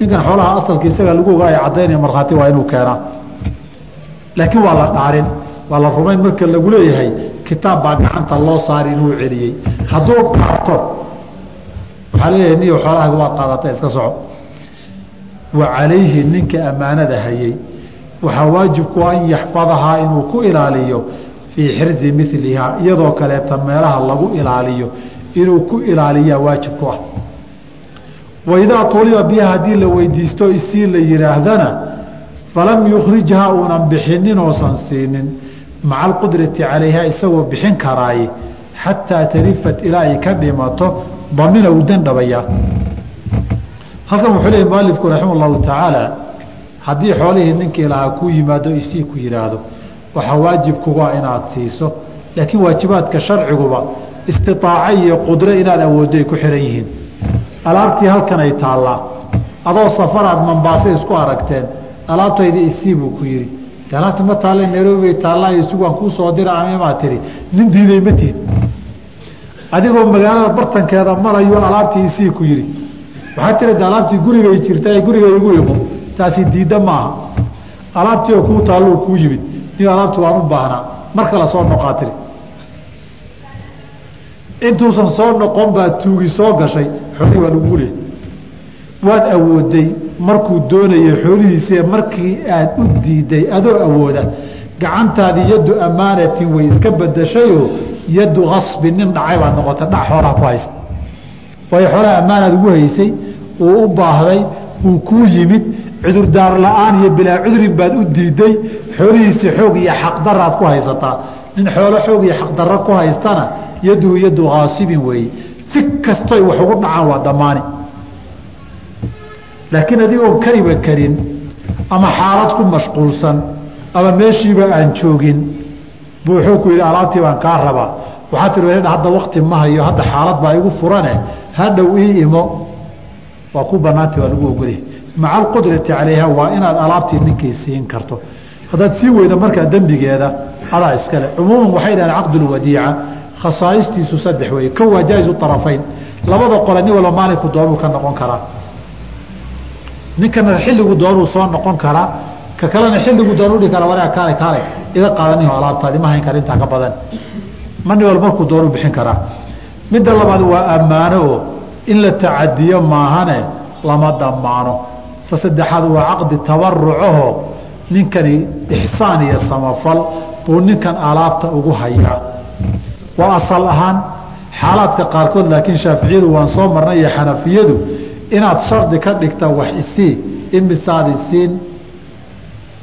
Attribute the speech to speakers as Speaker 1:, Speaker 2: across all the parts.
Speaker 1: ninkan xoolaha asalka isaga lagu ogaa caddaynaya markhaati waa inuu keenaa. Laakiin waa la dhaarin waa la rumayn marka lagu leeyahay kitaab baa gacanta loo saari inuu celiyey. Hadduu qaato waxaa leeyahay niyo xoolahaaga waa qaadata iska soco. Wa calayhi ninka ammaanada hayay. Waxaa waajibku an yaxfadahaa inuu ku ilaaliyo fii xirzi milihaa iyadoo kaleeta meelaha lagu ilaaliyo. Inuu ku ilaaliyaa waajib ku ah waidaa tuliba biha haddii la weydiisto isii la yidhaahdana falam yukhrijhaa uunan bixinin oosan siinin maca alqudrati calayha isagoo bixin karaaye xataa talifat ilaa ay ka dhimato damina uu dandhabayaa halkan wuxuu leeyay mualifku raxima allahu tacaala haddii xoolihii ninkii lahaa kuu yimaado isii ku yidhaahdo waxaa waajib kugaa inaad siiso laakiin waajibaadka sharciguba istiaaca iyo qudro inaad awooddo ay ku xihan yihiin alaabtii halkan ay taallaa. Adoo safaraad mambaase isku aragteen alaabtayda isii buu ku yidhi. Alaabta ma taalla nairobi taallaa isugaan kuu soo dira amamaa tihi nin diiday ma tihid adigoo magaalada bartankeeda marayo alaabtii isii ku yidhi. Waxaa tiri de alaabtii gurigay jirta guriga igu imo taasi diidda maaha. Alaabtii oo kuu taallou kuu yimid. Ni alaabti waan u baahnaa mar kale soo noqaa tiri. Intuusan soo noqon baa tuugi soo gashay xoolihii waa lagu leey waad awooday markuu doonayay xoolihiisii markii aad u diiday adoo awooda gacantaadii yaddu ammaanatin way iska badashayoo yaddu kasbin nin dhacay baad noqota dhac xoolaha ku haysta. Waayo xoolaha ammaanaad ugu haysay uu u baahday uu kuu yimid cudurdaar la'aan iyo bilaa cudurin baad u diiday xoolihiisii xoog iyo xaqdaraad ku haysataa. Nin xoolo xoog iyo xaqdarro ku haystana yaduhu yadu kaasibin weeye si kastoy wax ugu dhacaan waa damaani. Laakiin adigoon kariba karin ama xaalad ku mashquulsan ama meeshiiba aan joogin buu wuxuu ku yidhi alaabtii baan kaa rabaa. Waxaa tii hadda wakti ma hadda xaalad baa igu furane. Hadhow ii imo. Waa ku banaanta waa lagu ogolya maca alqudrati calayha waa inaad alaabtii ninkii siin karto. Haddaad sii weyda markaa dembigeeda adaa iskale cumuuman waxay dhahaan caqdulwadiica khasaa'istiisu saddex weeye ko waa jaa-izu arafayn labada qole nin walba maalinku doonuu ka noqon karaa. Ninkana xilligu doonuu soo noqon karaa ka kalena xilligu doonu dhihi kara waraa kaale kaale iga qaadaniho alaabtaadi ma hayn kara intaa ka badan. Ma nin walba markuu doonuu bixin karaa. Midda labaad waa ammaano oo in la tacadiyo maahane lama damaano ta saddexaad waa caqdi tabarucaho ninkani ixsaan iyo samafal buu ninkan alaabta ugu hayaa waa asal ahaan xaalaadka qaarkood laakiin shaaficiyadu waan soo marnay iyo xanafiyadu inaad shardi ka dhigta wax isii in misaad isiin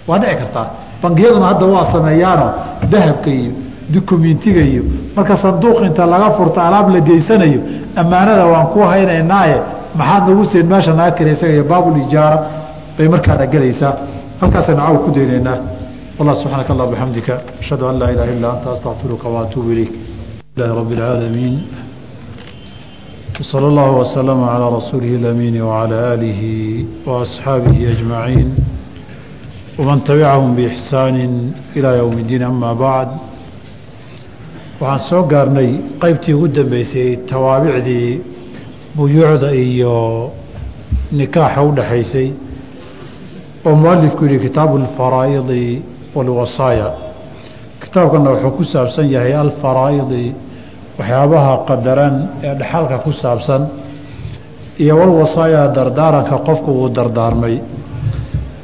Speaker 1: waa dhici kartaa. Bangiyaduna hadda waa sameeyaano dahabka iyo dukumentiga iyo marka sanduuq inta laga furto alaab la geysanayo ammaanada waan ku haynaynaaye maxaad nagu siin meesha naga kale isaga iyo baabul ijaara bay markaana gelaysaa halkaasaynu cawl ku daynaynaa. Wallah subxaanaka allah bixamdika ashhadu an laa ilaha illa anta astaqfiruka waatuubu ilayk. الله رب العالمين وصلى الله وسلم على رسوله الأمين وعلى آله وأصحابه أجمعين ومن تبعهم بإحسان إلى يوم الدين أما بعد waxaan soo gaarnay qaybtii ugu dambeysay tawaabicdii buyuucda iyo nikaaxa u dhaxaysay oo mualifku yihi kitaabu alfaraa'idi walwasaaya kitaabkana wuxuu ku saabsan yahay alfaraa'idi waxyaabaha qadaran ee dhaxalka ku saabsan iyo walwasaaya dardaaranka qofku uu dardaarmay.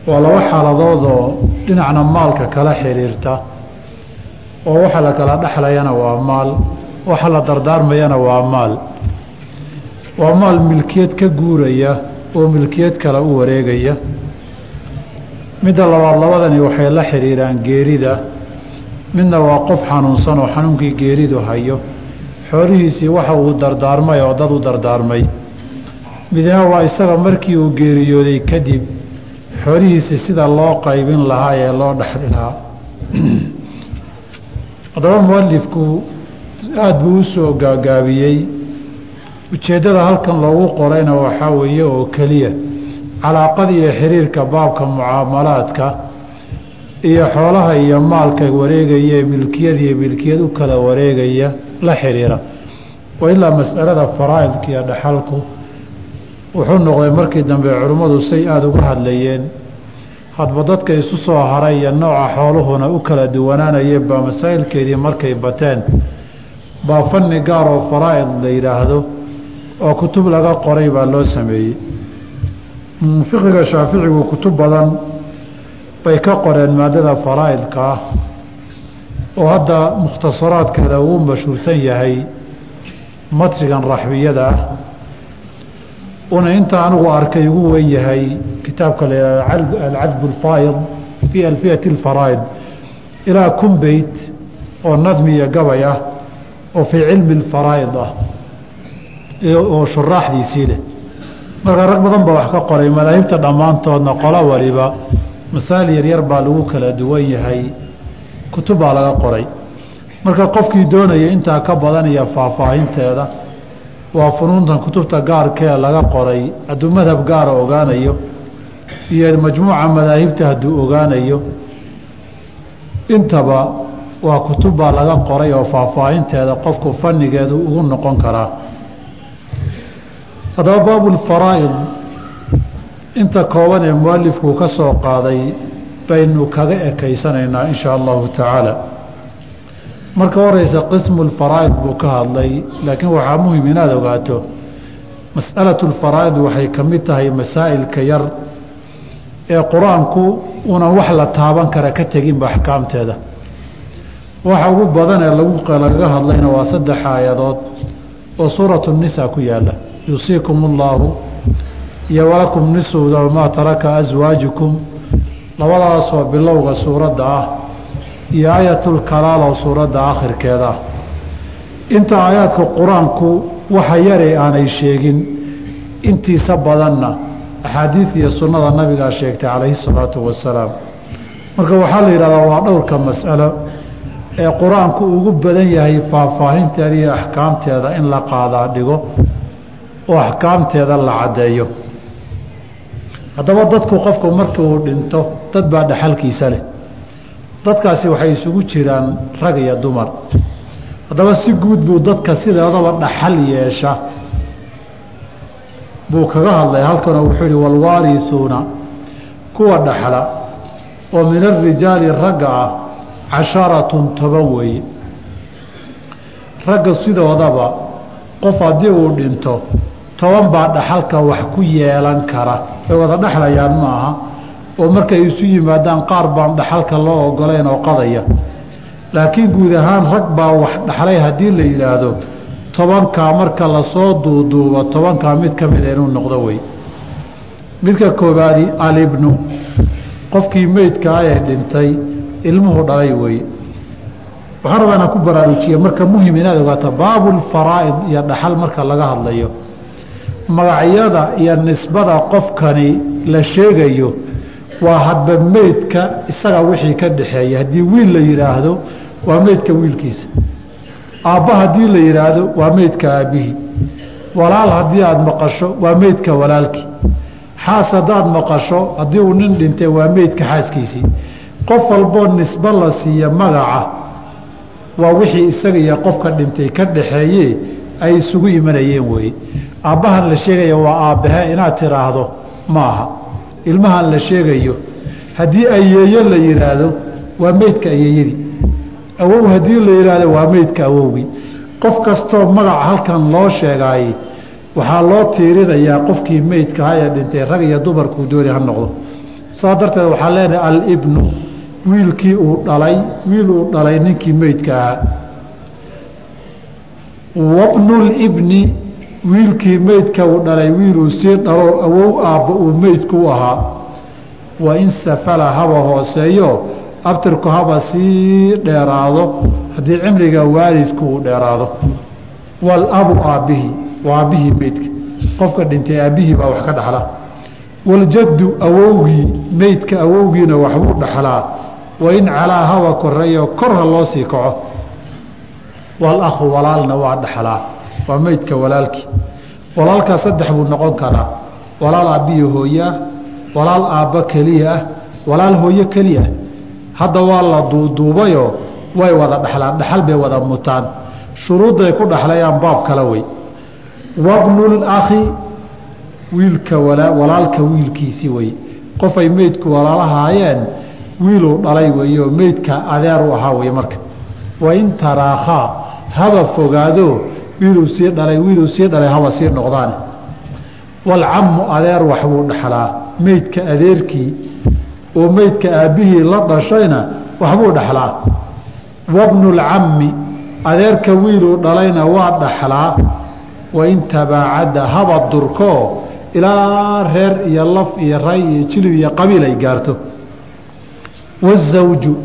Speaker 1: Waa laba xaaladoodoo dhinacna maalka kala xiriirta. Oo waxa la kala dhexlayana waa maal waxa la dardaarmayana waa maal. Waa maal milkiyad ka guuraya oo milkiyad kale u wareegaya. Midda labaad labadani waxay la xidhiiraan geerida midna waa qof xanuunsan oo xanuunkii geeridu hayo. Xoolihiisii waxa uu dardaarmay oo dad u dardaarmay. Midna waa isaga markii uu geeriyooday kadib xoolihiisii sida loo qaybin lahaa ee loo dhexli lahaa. Haddaba mualifku aada buu u soo gaagaabiyey. Ujeeddada halkan loogu qorayna waxaa weeye oo keliya. Calaaqada iyo xiriirka baabka mucaamalaadka iyo xoolaha iyo maalka wareegaya ee milkiyad iyo milkiyad u kala wareegaya la xiriira. Wa ilaa mas'alada faraa'idka iyo dhaxalku. Wuxuu noqday markii dambe culimmadu say aada uga hadlayeen. Hadba dadka isu soo haray iyo nooca xooluhuna u kala duwanaanayeen baa masaa'ilkeedii markay bateen. Baa fanni gaar oo faraa'id la yidhaahdo oo kutub laga qoray baa loo sameeyey. Fiqiga shaaficigu kutub badan bay ka qoreen maadada faraa'idka ah oo hadda mukhtasaraadkeeda uu mashhuursan yahay matrigan raxbiyada ah una inta anigu arkay ugu weyn yahay kitaabka la yihahdo alcadb alfaa'id fii alfiyati alfaraa'id ilaa kun beyt oo nadmi iyo gabay ah oo fii cilmi alfaraa'id ah oo shuraaxdiisii leh. Marka rag badan baa wax ka qoray madaahibta dhammaantoodna qolo waliba masaa'il yaryar baa lagu kala duwan yahay. Kutub baa laga qoray. Marka qofkii doonaya intaa ka badan iyo faahfaahinteeda. Waa funuuntan kutubta gaarkee laga qoray. Hadduu madhab gaara ogaanayo iyo majmuuca madaahibta hadduu ogaanayo intaba waa kutub baa laga qoray oo faahfaahinteeda qofku fannigeedu ugu noqon karaa. Haddaba baabu lfaraa'id inta kooban ee mualifku ka soo qaaday baynu kaga ekaysanaynaa in shaa allahu tacaala. Marka horeysa qismu lfaraa'id buu ka hadlay laakiin waxaa muhiim inaad ogaato mas'alatu lfaraa'id waxay ka mid tahay masaa'ilka yar ee qur'aanku unan wax la taaban kara ka teginba axkaamteeda. Waxa ugu badan ee lagaga hadlayna waa saddex aayadood oo suuratu nisa ku yaalla yuusiikum اllaahu iyo walakum nisu maa taraka aswaajikum labadaasoo bilowga suuradda ah iyo aayatulkalaal oo suuradda akhirkeeda ah inta aayaadka qur'aanku waxa yare aanay sheegin intiisa badanna axaadiid iyo sunnada nabigaa sheegtay calayhi salaatu wasalaam marka waxaa la yidhahdaa waa dhowrka mas'alo ee qur'aanku ugu badan yahay faahfaahinteeda iyo axkaamteeda in la qaadaa dhigo oo axkaamteeda la caddeeyo haddaba dadku qofku markii uu dhinto dad baa dhaxalkiisa leh. Dadkaasi waxay isugu jiraan rag iyo dumar. Haddaba si guud buu dadka sideedaba dhaxal yeesha. Buu kaga hadlay halkanoo wuxuu yihi walwaarihuuna kuwa dhaxla oo min arijaali ragga ah casharatun toban weeye. Ragga sidoodaba qof haddii uu dhinto toban baa dhaxalka wax ku yeelan kara. Way wada dhexlayaan ma aha oo markay isu yimaadaan qaar baan dhaxalka loo ogolayn oo qadaya. Laakiin guud ahaan rag baa wax dhaxlay haddii la yidhaahdo tobankaa marka la soo duuduubo tobankaa mid ka mida inuu noqdo wey. Midka koobaadi alibnu qofkii meydkaa ee dhintay ilmuhu dhalay weeye waxaan rabaa inaan ku baraarujiya marka muhiim inaad ogaato baabulfaraa'id iyo dhaxal marka laga hadlayo magacyada iyo nisbada qofkani la sheegayo waa hadba meydka isaga wixii ka dhaxeeya. Haddii wiil la yidhaahdo waa meydka wiilkiisa. Aabba haddii la yidhaahdo waa meydka aabbihii. Walaal haddii aada maqasho waa meydka walaalkii. Xaas haddaad maqasho haddii uu nin dhintay waa meydka xaaskiisii. Qof walboo nisbo la siiya magaca waa wixii isaga iyo qofka dhintay ka dhaxeeye ay isugu imanayeen weeye aabbahan la sheegaya waa aabbahe inaad tiraahdo maaha. Ilmahan la sheegayo haddii ayeeyo la yidhaahdo waa meydka ayeeyadii. Awow haddii la yidhaahdo waa meydka awowgii. Qof kastoo magac halkan loo sheegaayey waxaa loo tiirinayaa qofkii meydkaha ee dhintay rag iyo dumarkuu dooni ha noqdo. Saa darteed waxaa leenahay alibnu wiilkii uu dhalay wiil uu dhalay ninkii meydka ahaa wabnulibni wiilkii meydka uu dhalay wiiluu sii dhalo awow aabba uu meydku ahaa. Wa in safala haba hooseeyo. Abtirku haba sii dheeraado. Haddii cimriga waalidku uu dheeraado. Walabu aabbihii waa aabbihii meydka qofka dhintay aabbihii baa wax ka dhaxla. Waljaddu awowgii meydka awowgiina waxbuu dhaxlaa. Wain calaa haba koreeyo kor ha loo sii kaco walakhu walaalna waa dhaxlaa waa meydka walaalkii walaalkaa saddex buu noqon karaa. Walaal aabbiyo hooyeah walaal aabba keliya ah walaal hooyo keliya. Hadda waa la duuduubayoo way wada dhexlaan dhexal bay wada mutaan. Shuruudday ku dhexlayaan baab kala wey. Wabnulakhi wiilka walaalka wiilkiisii weye qofay meydku walaalahaayeen wiiluu dhalay weeye oo meydka adeer u ahaa weye marka. Wain taraakhaa haba fogaado wiiluu sii dhalay wiiluu sii dhalay haba sii noqdaane. Walcammu adeer waxbuu dhexlaa meydka adeerkii oo meydka aabbihii la dhashayna waxbuu dhexlaa wabnulcammi adeerka wiiluu dhalayna waa dhaxlaa. Wain tabaacada haba durkoo ilaa reer iyo laf iyo ray iyo jilib iyo qabiil ay gaarto. Wazawju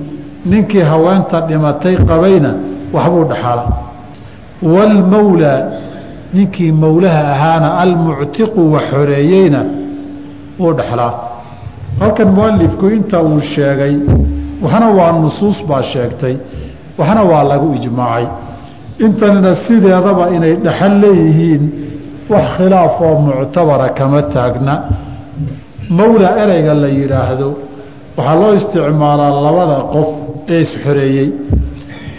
Speaker 1: ninkii haweenta dhimatay qabayna waxbuu dhaxala waalmawlaa ninkii mawlaha ahaana almuctiqu wax xoreeyeyna wuu dhexlaa halkan mualifku inta uu sheegay waxna waa nusuus baa sheegtay waxna waa lagu ijmaacay. Intanina sideedaba inay dhexal leeyihiin wax khilaaf oo muctabara kama taagna. Mawla ereyga la yidhaahdo waxaa loo isticmaalaa labada qof ee isxoreeyey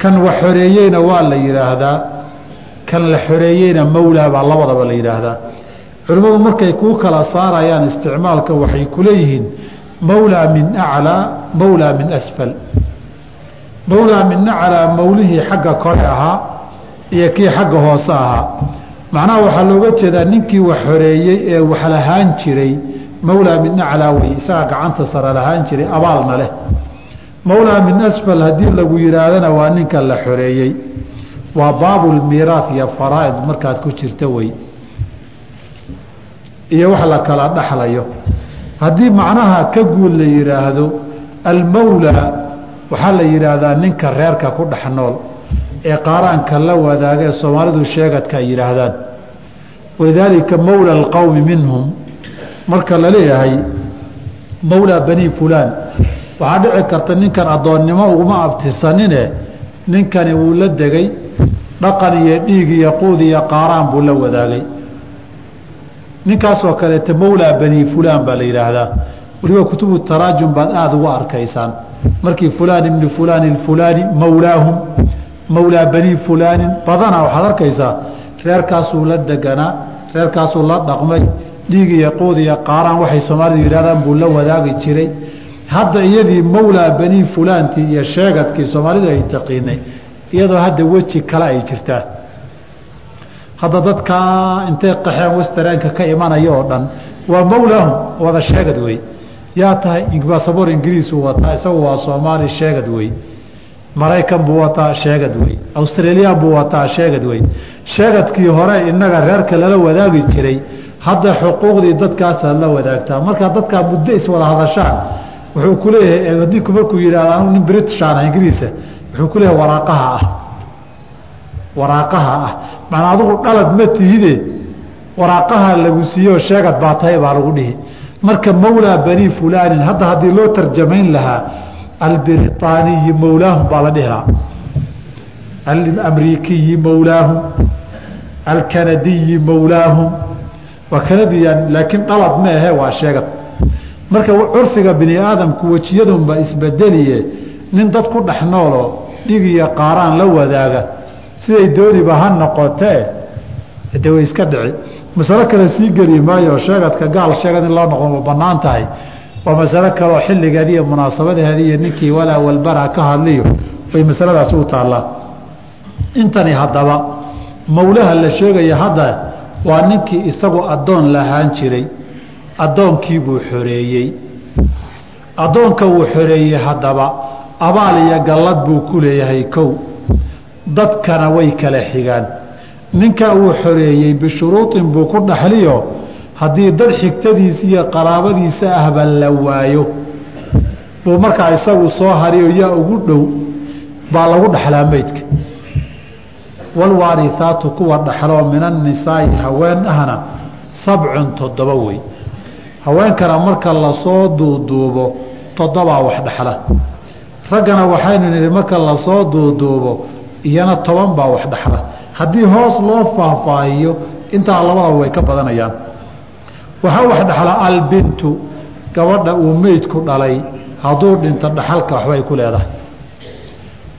Speaker 1: kan wax xoreeyeyna waa la yidhaahdaa kan la xoreeyeyna mawlaa baa labadaba la yidhaahdaa. Culimmadu markay kuu kala saarayaan isticmaalka waxay ku leeyihiin mawlaa min aclaa mawlaa min asfal. Mawlaa min aclaa mawlihii xagga kore ahaa iyo kii xagga hoose ahaa. Macnaha waxaa looga jeedaa ninkii wax xoreeyey ee wax lahaan jiray mawlaa min aclaa wey isagaa gacanta sare lahaan jiray abaalna leh mawlaa min asfal haddii lagu yidhaahdana waa ninka la xoreeyey. Waa baabulmiiraah iyo faraa'id markaad ku jirta wey iyo wax la kala dhaxlayo. Haddii macnaha ka guud la yidhaahdo almawlaa waxaa la yidhaahdaa ninka reerka ku dhex nool ee qaaraanka la wadaagee soomaalidu sheegadka ay yidhaahdaan walidaalika mawla alqowmi minhum. Marka la leeyahay mawlaa banii fulaan waxaa dhici karta ninkan addoonnimo uguma abtirsanine ninkani wuu la degay dhaqan iyo dhiig iyo quud iyo qaaraan buu la wadaagay. Ninkaasoo kaleeta mawlaa banii fulaan baa la yidhaahdaa. Weliba kutubu taraajum baad aada ugu arkaysaan. Markii fulaan ibni fulaan ilfulaani mawlaahum mawlaa banii fulaanin badanaa waxaad arkaysaa reerkaasuu la deganaa reerkaasuu la dhaqmay dhiig iyo quud iyo qaaraan waxay soomaalidu yidhahdaan buu la wadaagi jiray hadda iyadii mawlaa banii fulaantii iyo sheegadkii soomaalidu ay taqiinay iyadoo hadda weji kale ay jirtaa. Hadda dadkaa intay qaxeen westaraanka ka imanaya oo dhan waa mawlaahum wada sheegad wey. Yaa tahay basaboor ingiriisuu wataa isagu waa soomaali sheegad wey. Maraykan buu wataa sheegad wey. Australiyan buu wataa sheegad wey. Sheegadkii hore innaga reerka lala wadaagi jiray hadda xuquuqdii dadkaasaad la wadaagtaa. Markaa dadkaa muddo iswada hadashaan wuxuu ku leeyahay adinku markuu yidhahdo anu nin britishan ah ingiriisa wuxuu ku leeyahay waraaqaha ah. Waraaqaha ah. Macnaa adugu dhalad ma tihide waraaqaha lagu siiyeoo sheegad baa tahay baa lagu dhihi. Marka mawlaa banii fulaanin hadda haddii loo tarjamayn lahaa albiritaaniyi mawlaahum baa la dhihi lahaa. Alamriikiyi mawlaahum. Alkanadiyi mawlaahum. Waa kanadiyan laakiin dhalad ma ahe waa sheegad marka curfiga bini aadamku wejiyadunba isbedeliye. Nin dad ku dhex nooloo dhig iyo qaaraan la wadaaga. Siday dooniba ha noqotee de way iska dhici. Masalo kale sii geli maayo sheegadka gaal sheegad in loo noqon ma bannaan tahay. Waa masalo kaleoo xilligeedi iyo munaasabadaheedi iyo ninkii walaa walbara ka hadliyo way masaladaasi u taallaa intani haddaba mawlaha la sheegaya hadda waa ninkii isagu addoon lahaan jiray addoonkiibuu xoreeyey. Addoonka uu xoreeyey haddaba abaal iyo gallad buu ku leeyahay kow. Dadkana way kala xigaan. Ninka uu xoreeyey bishuruuطin buu ku dhaxliyo haddii dad xigtadiisa iyo qaraabadiisa ahba la waayo. Buu markaa isagu soo hariyo yaa ugu dhow baa lagu dhaxlaa meydka walwaarihaatu kuwa dhaxloo min annisaa'i haween ahna sabcun toddoba wey haweenkana marka la soo duuduubo toddobaa wax dhexla raggana waxaynu nidhi marka la soo duuduubo iyana toban baa wax dhexla haddii hoos loo faahfaahiyo intaa labadaba way ka badanayaan. Waxaa wax dhexla albintu gabadha uu meydku dhalay hadduu dhinto dhaxalka waxbay ku leedahay.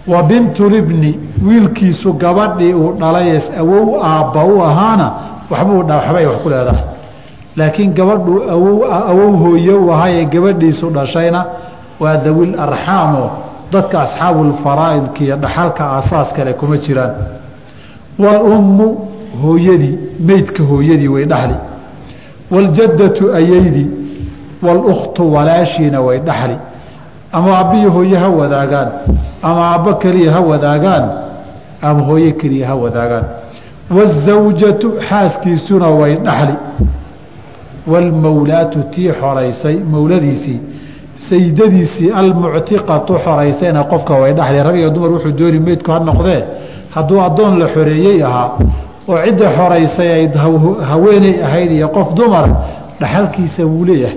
Speaker 1: Wa bintulibni wiilkiisu gabadhii uu dhalayees awow aabba u ahaana waxbuu waxbay wax ku leedahay laakiin gabadhu awow hooye u ahaayee gabadhiisu dhashayna waa dawil arxaamo dadka asxaabulfaraa'idka iyo dhaxalka aasaas kale kuma jiraan. Waalummu hooyadii meydka hooyadii way dhaxli waaljaddatu ayaydii walukhtu walaashiina way dhaxli ama aabbiyo hooye ha wadaagaan ama aabbo keliya ha wadaagaan ama hooye keliya ha wadaagaan. Waazawjatu xaaskiisuna way dhaxli waalmawlaatu tii xoraysay mawladiisii saydadiisii almuctiqatu xoraysayna qofka way dhaxli rag iyo dumar wuxuu dooni meydku ha noqdee hadduu addoon la xoreeyey ahaa oo cidda xoraysay ay haweeney ahayd iyo qof dumar dhaxalkiisa wuu leeyahay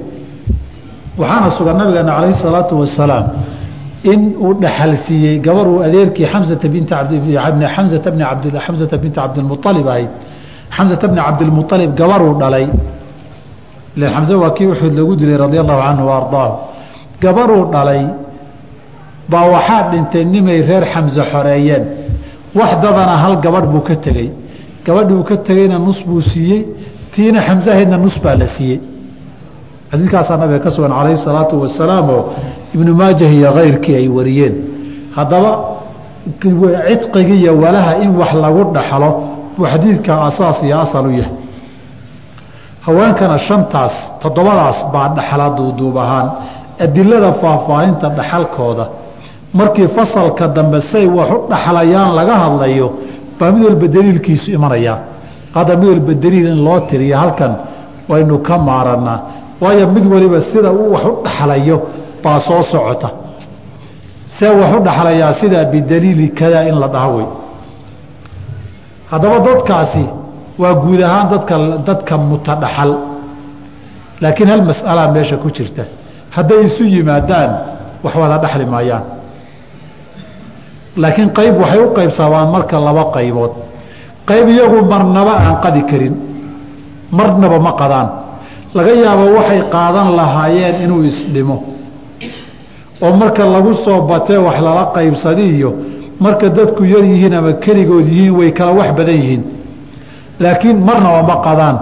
Speaker 1: waxaana sugan nabigeena calayhi salaatu wasalaam in uu dhaxal siiyey gabar uu adeerkii xamsata binti xamsata binti cabdilmualib ahayd xamsata bni cabdilmualib gabaruu dhalay ilan xamse waa kii uxud lagu dilay radia allahu canhu wa gabaruu dhalay baa waxaa dhintay nimay reer xamse xoreeyeen. Wax dadana hal gabadh buu ka tegey. Gabadhii uu ka tegeyna nus buu siiyey tiina xamsahaydna nus baa la siiyey. Xadiidkaasaa nabiga ka sugan calayhi salaatu wasalaam oo ibnu maajah iyo kayrkii ay wariyeen. Haddaba cidqigi iyo walaha in wax lagu dhaxlo buu xadiidka asaas iyo asal u yahay haweenkana shantaas toddobadaas baa dhaxla duuduub ahaan. Adilada faahfaahinta dhaxalkooda. Markii fasalka dambe say wax u dhaxlayaan laga hadlayo baa mid walba daliilkiisu imanayaa. Hadda mid in loo tiriyo halkan waynu ka maaranaa waayo mid waliba sida uu wax dhaxlayo baa soo socota. See wax u dhaxlayaa sidaa bidaliili kadaa in la dhaho wey. Haddaba dadkaasi waa guud ahaan dadka dadka mutadhaxal. Laakiin hal mas'alaa meesha ku jirta. Hadday isu yimaadaan wax wada dhaxli maayaan. Laakiin qayb waxay u qaybsamaan marka laba qaybood. Qayb iyagu marnaba aan qadi karin. Marnaba ma qadaan. Laga yaabo waxay qaadan lahaayeen inuu isdhimo. Oo marka lagu soo batee wax lala qaybsadiiyo marka dadku yar yihiin ama keligood yihiin way kala wax badan yihiin laakiin marnaba ma qadaan.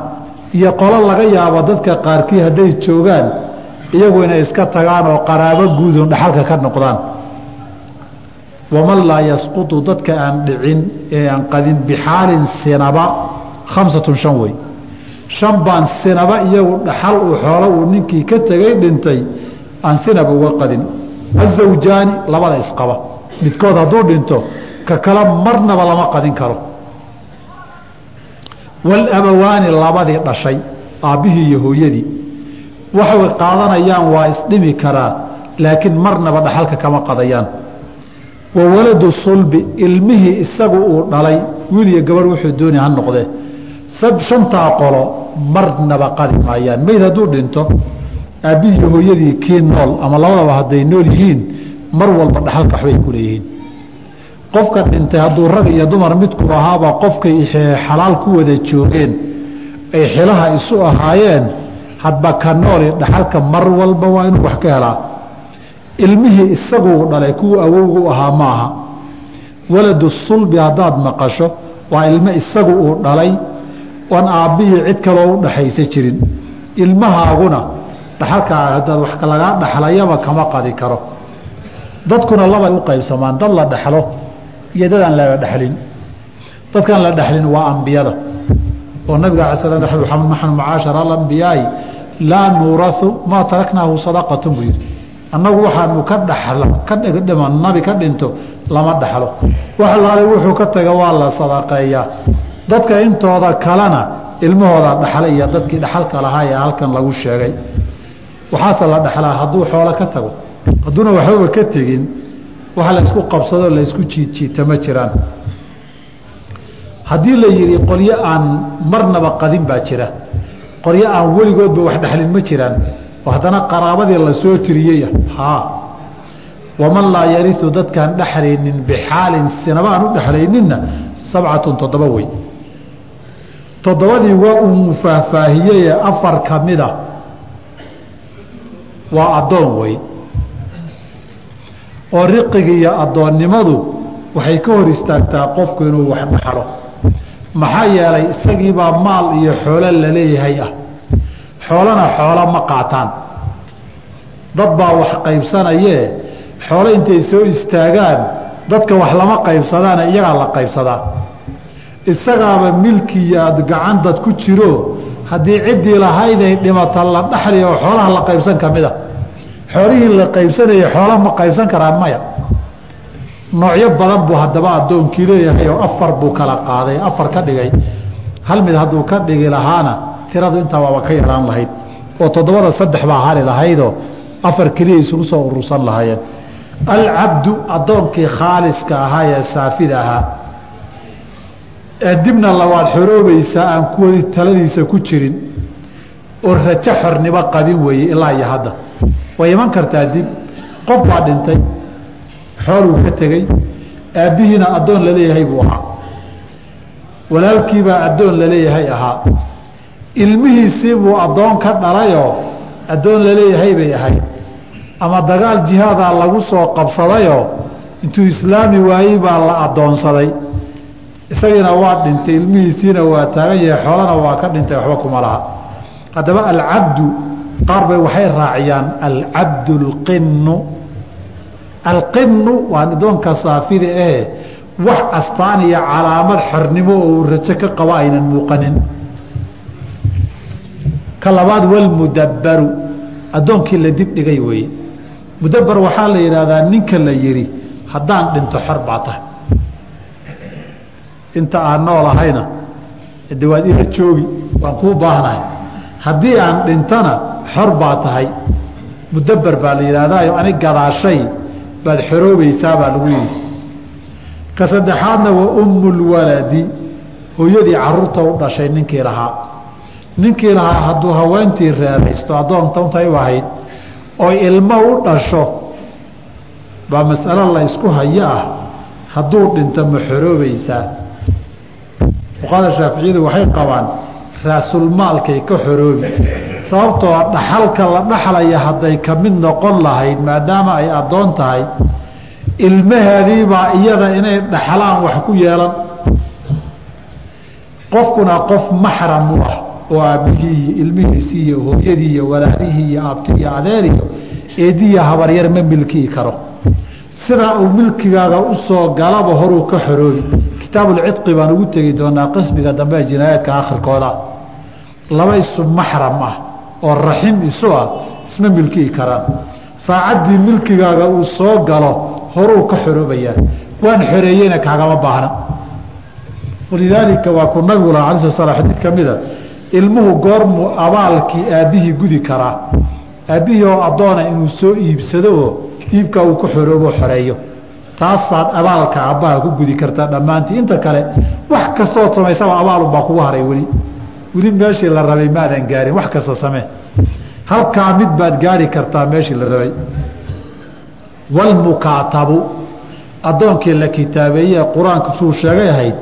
Speaker 1: Iyo qolo laga yaabo dadka qaarkii hadday joogaan iyagu inay iska tagaan oo qaraabo guudun dhaxalka ka noqdaan. Waman laa yasqutu dadka aan dhicin ee aan qadin bixaalin sinaba khamsatun shan wey. Shan baan sinaba iyagu dhaxal uu xoolo uu ninkii ka tegay dhintay aan sinaba uga qadin. Azawjaani labada isqaba midkood hadduu dhinto ka kale marnaba lama qadin karo walabawaani labadii dhashay aabbihii iyo hooyadii. Waxay qaadanayaan waa isdhimi karaa laakiin marnaba dhaxalka kama qadayaan. Wa waladu sulbi ilmihii isagu uu dhalay wiil iyo gabarh wuxuu dooni ha noqdee. Shantaa qolo marnaba qadi maayaan. Meyd hadduu dhinto aabbihii iyo hooyadii kii nool ama labadaba hadday nool yihiin mar walba dhaxalka waxbay ku leeyihiin qofka dhintay hadduu rag iyo dumar midku ahaaba qofkay xalaal ku wada joogeen ay xilaha isu ahaayeen hadba ka nooli dhaxalka mar walba waa inuu wax ka helaa. Ilmihii isaguu dhalay kuwa awowgu ahaa maaha. Waladu sulbi haddaad maqasho waa ilmo isagu uu dhalay oon aabbihii cid kaloo u dhaxaysa jirin. Ilmahaaguna dhaxalkaa haddaad wax lagaa dhaxlayaba kama qadi karo. Dadkuna labay u qaybsamaan dad la dhaxlo iyo dadaan la dhalin dadkaan la dhaxlin waa ambiyada. Oo nabiga ala sl naxnu macaashara alambiyaai laa nuurau maa taraknaahu sadaqatun buu yidhi. Annagu waxaanu ka dhaxlo ka nabi ka dhinto lama dhaxlo. Wax laale wuxuu ka taga waa la sadaqeeyaa dadka intooda kalena ilmahooda dhaxla iyo dadkii dhaxalka lahaa ee halkan lagu sheegay. Waxaase la dhaxlaa hadduu xoolo ka tago. Hadduuna waxbaba ka tegin waxa la isku qabsado la isku jiidjiita ma jiraan. Haddii la yidhi qolyo aan marnaba qadin baa jira. Qolyo aan weligoodba wax dhexlin ma jiraan. Haddana qaraabadii la soo tiriyey. Haa. Waman laa yariu dadkaan dhexlaynin bixaalin sinaba aan u dhexlayninna sabcatun toddoba wey. Toddobadii waa uu faahfaahiyeye afar ka mida waa addoon wey oo riqiga iyo addoonnimadu waxay ka hor istaagtaa qofku inuu wax dhaxlo maxaa yeelay isagiibaa maal iyo xoolo la leeyahay ah. Xoolana xoolo ma qaataan. Dad baa wax qaybsanayee xoolo intay soo istaagaan dadka wax lama qaybsadaana iyagaa la qaybsadaa. Isagaaba milkiyaad gacan dad ku jiro haddii ciddii lahayday dhimata la dhaxli oo xoolaha la qaybsan ka mid a xoolihii la qaybsanayay xoola ma qaybsan karaan maya. Noocyo badan buu haddaba addoonkii leeyahay oo afar buu kala qaaday afar ka dhigay. Hal mid hadduu ka dhigi lahaana tiradu intaa waaba ka yaraan lahayd. Oo toddobada saddex baa hali lahaydoo afar keliya isugu soo urursan lahaayeen. Alcabdu addoonkii khaaliska ahaa ee saafida ahaa. Dibna labaad xoroobaysaa aan kuwani taladiisa ku jirin. Oo rajo xornimo qabin weeye ilaa iyo hadda way iman kartaa dib. Qof baa dhintay xooluu ka tegey aabbihiina addoon la leeyahay buu ahaa. Walaalkiibaa addoon la leeyahay ahaa. Ilmihiisii buu addoon ka dhalayoo addoon la leeyahay bay ahayd. Ama dagaal jihaadaa lagu soo qabsadayoo intuu islaami waayey baa la addoonsaday. Isagiina waa dhintay ilmihiisiina waa taagan yahay xoolana waa ka dhintay waxba kuma laha. Haddaba alcabdu qaar bay waxay raaciyaan alcabdu alqinu alqinu waa adoonka saafida ahe wax astaan iyo calaamad xornimo oo rajo ka qabo aynan muuqanin. Ka labaad walmudabbaru. Addoonkii la dib dhigay weeye. Mudabbar waxaa la yidhaahdaa ninka la yidhi haddaan dhinto xor baa tahay. Inta aan nool ahayna ila joogi waan kuu baahnahay. Haddii aan dhintana xor baa tahay. Mudabber baa la yidhahdaayo anig gadaashay baad xoroobaysaa baa lagu yidhi. Ka saddexaadna wa ummulwaladi hooyadii carruurta u dhashay ninkii lahaa. Ninkii lahaa hadduu haweentii reeraysto addoonta untay u ahayd oo ilmo u dhasho baa masalo la ysku hayo ah hadduu dhinto ma xoroobaysaa fuqahada shaaficiyadu waxay qabaan raasulmaalkay ka xoroobi sababtoo dhaxalka la dhaxlaya hadday ka mid noqon lahayd maadaama ay addoon tahay ilmaheediibaa iyada inay dhaxlaan wax ku yeelan. Qofkuna qof maxram u ah oo aabbihii iyo ilmihiisii iyo hooyadii iyo walaalihii iyo aabti iyo adeeriyo eediya habaryar ma milkii karo. Sidaa uu milkigaaga u soo galaba horuu ka xoroobi kitaabulcidqi baan ugu tegi doonaa qismiga dambe ee jinaayaadka akhirkooda laba isu maxram ah oo raxim isu ah isma milkii karaan saacaddii milkigaaga uu soo galo horuu ka xoroobayaa waan xoreeyeyna kaagama baahna. Walidaalika waa ku nabigu laha ala sl slam xadiid ka mida ilmuhu goormuu abaalkii aabbihii gudi karaa aabbihii oo addoona inuu soo iibsado oo iibkaa uu ku xoroobo xoreeyo. Taasaad abaalka aabbaha ku gudi kartaa dhammaantii. Inta kale wax kastood samaysaba abaalunbaa kugu haray weli weli meeshii la rabay maadan gaarin wax kasta samee. Halkaa mid baad gaari kartaa meeshii la rabay. Walmukaatabu addoonkii la kitaabeeye qur'aanku suu sheegay ahayd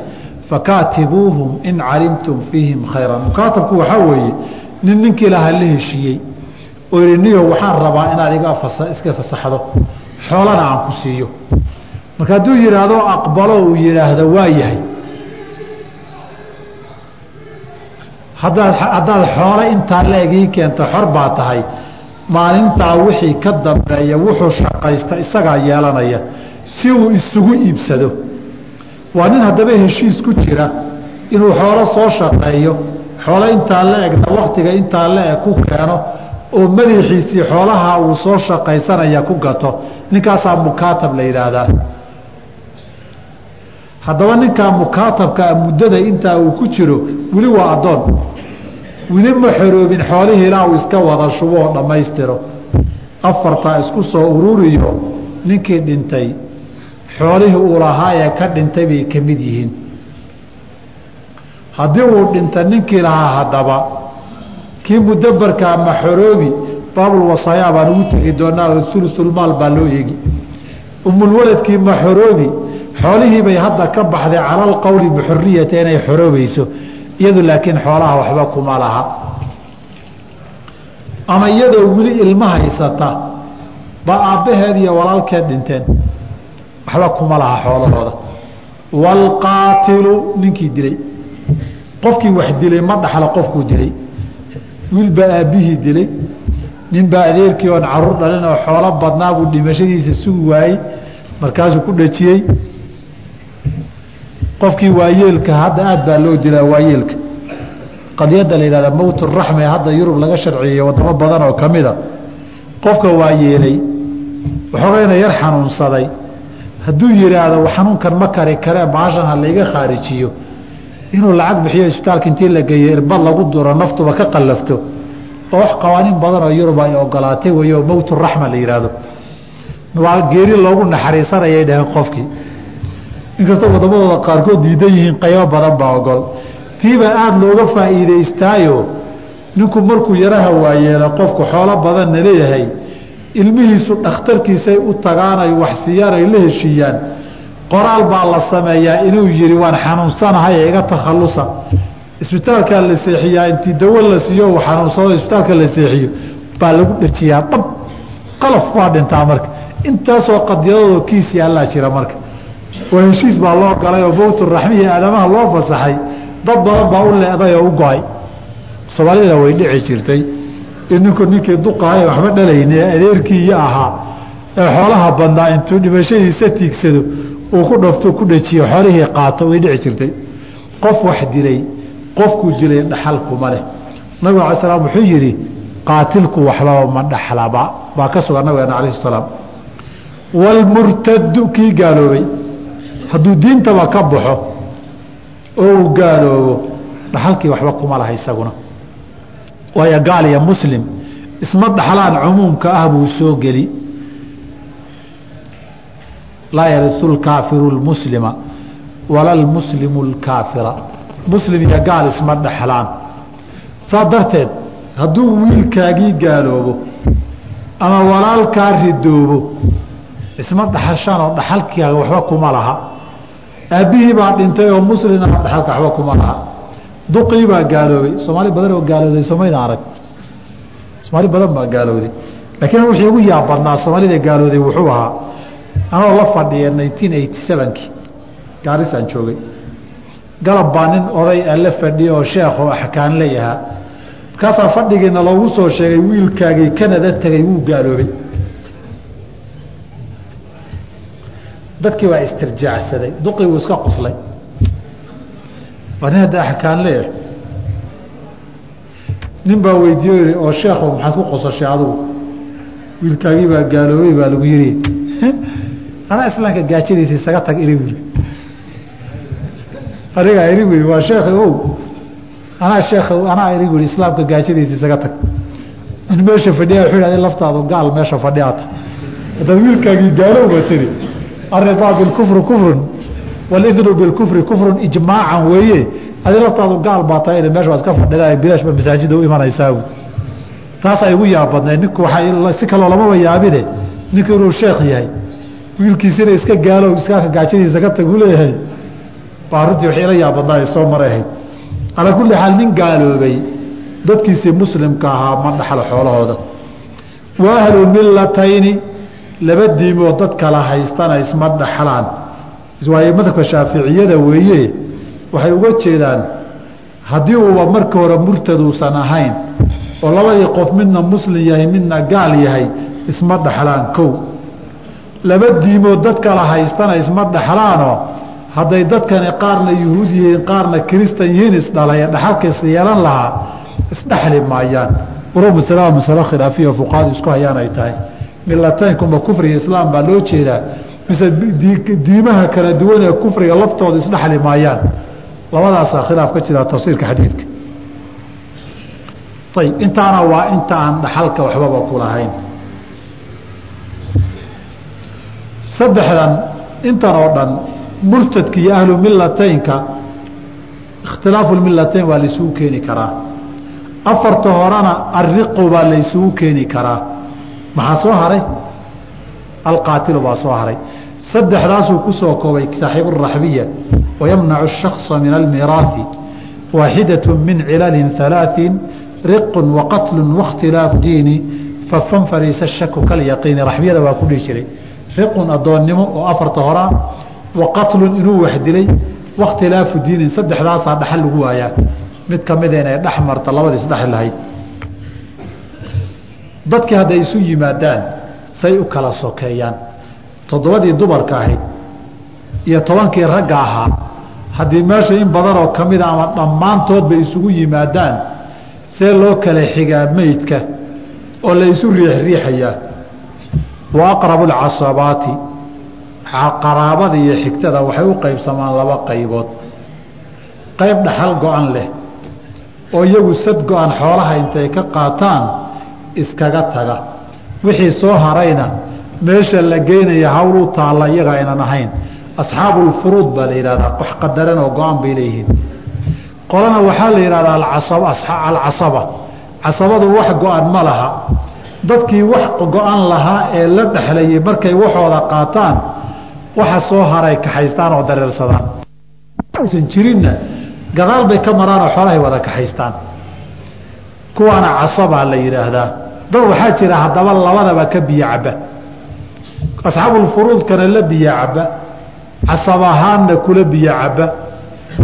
Speaker 1: fakaatibuuhum in calimtum fiihim khayran. Mukaatabku waxaa weeye nin ninkii lahaa la heshiiyey oo yihi niyo waxaan rabaa inaad iga iska fasaxdo xoolana aan ku siiyo. Marka hadduu yidhaahdo aqbalo uu yidhaahdo waa yahay haddaad xoolo intaa la-eg ii keenta xor baa tahay. Maalintaa wixii ka dambeeya wuxuu shaqaysta isagaa yeelanaya. Si uu isugu iibsado. Waa nin haddaba heshiis ku jira inuu xoolo soo shaqeeyo. Xoolo intaa la egna waktiga intaa la eg ku keeno oo madaxiisii xoolaha uu soo shaqaysanaya ku gato. Ninkaasaa mukaatab la yidhaahdaa haddaba ninkaa mukaatabkaa muddada intaa uu ku jiro weli waa addoon. Weli ma xoroobin xoolihii ilaa uu iska wada shubo oo dhammaystiro. Afartaa isku soo ururiyo ninkii dhintay xoolihii uu lahaa ee ka dhintay bay ka mid yihiin. Haddii uu dhinta ninkii lahaa haddaba kii mudabarkaa ma xoroobi baabulwasayaa baan ugu tegi doonaa oo ulusulmaal baa loo eegi. Umulwaladkii ma xoroobi xoolihii bay hadda ka baxday cala alqowli bixuriyata inay xoroobayso iyadu laakiin xoolaha waxba kuma laha. Ama iyadoo weli ilmo haysata ba aabbaheed iyo walaalkeed dhinteen waxba kuma laha xoolahooda. Waalqaatilu ninkii dilay. Qofkii wax dilay ma dhaxlo qofkuu dilay. Wiilbaa aabbihii dilay. Ninbaa adeerkii oon carruur dhalin oo xoolo badnaa buu dhimashadiisa sugi waayey markaasuu ku dhajiyey qofkii waayeelka hadda aad baa loo dilaa waayeelka. Qadiyadda la yihahda mowt raxme hadda yurub laga sharciyeeye wadamo badan oo ka mida qofka waayeelay waxoogayna yar xanuunsaday. Hadduu yidhaahdo xanuunkan ma kari karee baashan ha layga khaarijiyo. Inuu lacag bixiyo isbitaalka intii la geeyo irbad lagu duro naftuba ka qallafto. Oo wax qawaaniin badan oo yurub ay ogolaatay wey oo mowt raxma la yidhaahdo. Waa geeri loogu naxariisanayay dhaheen qofkii inkastoo waddamadooda qaarkood diidan yihiin qaybo badan baa ogol tiibaa aada looga faa'iidaystaayo ninku markuu yaraha waayeela qofku xoolo badanna leeyahay ilmihiisu dhakhtarkiisay u tagaan ay wax siiyaan ay la heshiiyaan qoraal baa la sameeyaa inuu yidhi waan xanuunsanahay ee iga takhallusa. Isbitaalkaa la seexiyaa intii dawo la siiyo uu xanuunsado isbitaalka la seexiyo baa lagu dhajiyaa dhab qalaf waa dhintaa marka. Intaasoo qadiyadooda kiisi allaa jira marka oo heshiis baa loo galay oo mowturaxmihii aadamaha loo fasaxay. Dad badan baa u leeday oo u go'ay. Soomaalidana way dhici jirtay. In ninku ninkii duqahay waxba dhalayne adeerkii iyo ahaa. Ee xoolaha badnaa intuu dhimashadiisa tiigsado uu ku dhafto ku dhajiyo xoolihii qaato way dhici jirtay. Qof wax dilay qofkuu dilay dhaxalkuma leh. Nabig ala slam wuxuu yidhi qaatilku waxbaba ma dhaxlaba. Baa ka sugan nabigeena alayh salaam. Waalmurtadu kii gaaloobay hadduu diintaba ka baxo oo uu gaaloobo dhaxalkii waxba kuma laha isaguna. Waayo gaal iyo muslim isma dhaxlaan cumuumka ah buu soo geli. Laa yariu lkaafiru lmuslima wala lmuslimu lkaafira muslim iyo gaal isma dhexlaan saa darteed hadduu wiilkaagii gaaloobo ama walaalkaa ridoobo isma dhaxashaan oo dhaxalkiiga waxba kuma laha aabbihii baa dhintay oo muslina dhaxalka waxba kuma laha. Duqii baa gaaloobay. Soomaali badan oo gaalooday somayna arag. Soomaali badan baa gaalooday. Laakiin wixii ugu yaab badnaa soomaalida gaalooday wuxuu ahaa. Anoo la fadhiya nineteen eighty sevenkii. Gaarisaan joogay. Galab baa nin oday a la fadhiya oo sheekh oo axkaan leeyahaa markaasaa fadhigiina loogu soo sheegay wiilkaagii kanada tegay wuu gaaloobay dadkii waa istirjaacsaday duqii wuu iska qoslay waa nin hadda axkaan leeyahay nin baa weydiiyo yihi oo sheekho maxaad ku qosashay adugu? Wiilkaagii baa gaaloobay baa lagu yidhi anaa islaamka gaajadiisa isaga tag iri wuri anigaa iri wuri waa sheekhi ow. Anaa sheekh anaa iri wuri islaamka gaajadiisa isaga tag. In meesha fadhiya wuxuu yidhahda laftaadu gaal meesha fadhiyaata. Haddaad wiilkaagii gaalowba tiri aridaa bilkufri kufrun walidnu bilkufri kufrun ijmaacan weeye adi laftaadu gaal baa tahay meesha waa iska fadhida bilaashba masaajida u imanaysaa taasaa igu yaab badnayd ninku waaa si kaloo lamaba yaabine ninku inuu sheekh yahay wiilkiisina iska gaalow iskaaka gaajadiisa ka tag u leeyahay baa runtii waxay la yaab badnaa ay soo maray ahayd. Calaa kulli xaal nin gaaloobay dadkiisii muslimka ahaa ma dhaxlo xoolahooda. Wa ahlu millatayni laba diimood dad kala haystana isma dhaxlaan. Waayo madhabka shaaficiyada weeye waxay uga jeedaan haddii uuba marka hore murtaduusan ahayn oo labadii qof midna muslim yahay midna gaal yahay isma dhaxlaan kow. Laba diimood dad kala haystana isma dhaxlaanoo hadday dadkani qaarna yuhuud yihiin qaarna kiristan yihiin isdhalay is yeelan lahaa isdhexli maayaan. Uro masalaa masalo khilaafiya fuqahadu isku hayaan ay tahay milataynkunba kufriga islaam baa loo jeedaa mise diimaha kala duwan ee kufriga laftooda isdhexli maayaan labadaasaa khilaaf ka jira tafsiirka xadiidka ayib intaana waa inta aan dhaxalka waxbaba ku saddexdan intan oo dhan murtadka iyo ahlu milataynka ikhtilaafu milatayn waa laysugu keeni karaa. Afarta horena ariqu baa laysugu keeni karaa maxaa soo haray? Alqaatilu baa soo haray. Saddexdaasuu ku soo koobay saaxiibu raxbiya wayamnacu shaksa min almiraafi waaxidatu min cilalin alaain riqun waqatlun wakhtilaafu diini fafan shaku kalyaqiini. Raxbiyada waa ku dhihi jiray riqun addoonnimo oo afarta horaa waqatlun inuu waxdilay wakhtilaafu diinin. Saddexdaasaa dhaxal lagu waayaa. Mid kamida inay dhex marta labadiis dhexi lahayd dadkii hadday isu yimaadaan say u kala sokeeyaan. Toddobadii dumarka ahayd iyo tobankii ragga ahaa haddii meesha in badanoo ka mida ama dhammaantoodba isugu yimaadaan see loo kala xigaa meydka oo la isu riixriixayaa wa aqrabu alcasabaati qaraabada iyo xigtada waxay u qaybsamaan laba qaybood. Qayb dhaxal go-an leh oo iyagu sad go-an xoolaha intay ka qaataan iskaga taga. Wixii soo harayna meesha la geynaya hawl u taalla iyaga aynan ahayn. Asxaabulfuruud baa la yidhahdaa wax qadaran oo go-an bay leeyihiin. Qolana waxaa la yidhahdaa alcasaba. Casabadu wax go-an ma laha. Dadkii wax go-an lahaa ee la dhexlayay markay waxooda qaataan waxa soo haray kaxaystaan oo dareersadaan. San jirinna gadaal bay ka maraan oo xoolahay wada kaxaystaan kuwaana casabaa la yidhaahdaa. Dad waxaa jira haddaba labadaba ka biyo caba asxaabulfuruudkana la biyo caba casab ahaanna kula biyo caba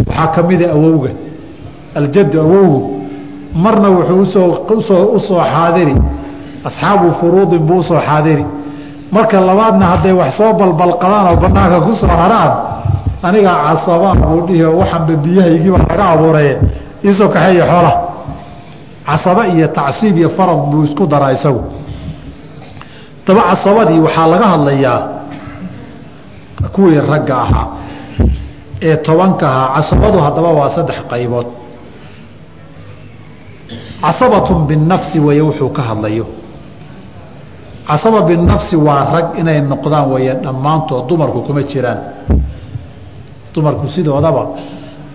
Speaker 1: waxaa ka mida awowga. Aljaddu awowgu. Marna wuxuu u soo u soo xaadiri. Asxaabu furuudin buu u soo xaadiri. Marka labaadna hadday wax soo balbalqadaan oo banaanka ku soo haraan anigaa casabaa buu dhihi oo waxanba biyahaygiiba laga abuuraye. Iisoo kaxeeya xoola casaba iyo tacsiib iyo farad buu isku daraa isagu. Daba casabadii waxaa laga hadlayaa kuwii ragga ahaa ee tobanka ahaa. Casabadu haddaba waa saddex qaybood. Casabatun binafsi weeye wuxuu ka hadlayo. Casaba binafsi waa rag inay noqdaan weeye dhammaantood dumarku kuma jiraan. Dumarku sidoodaba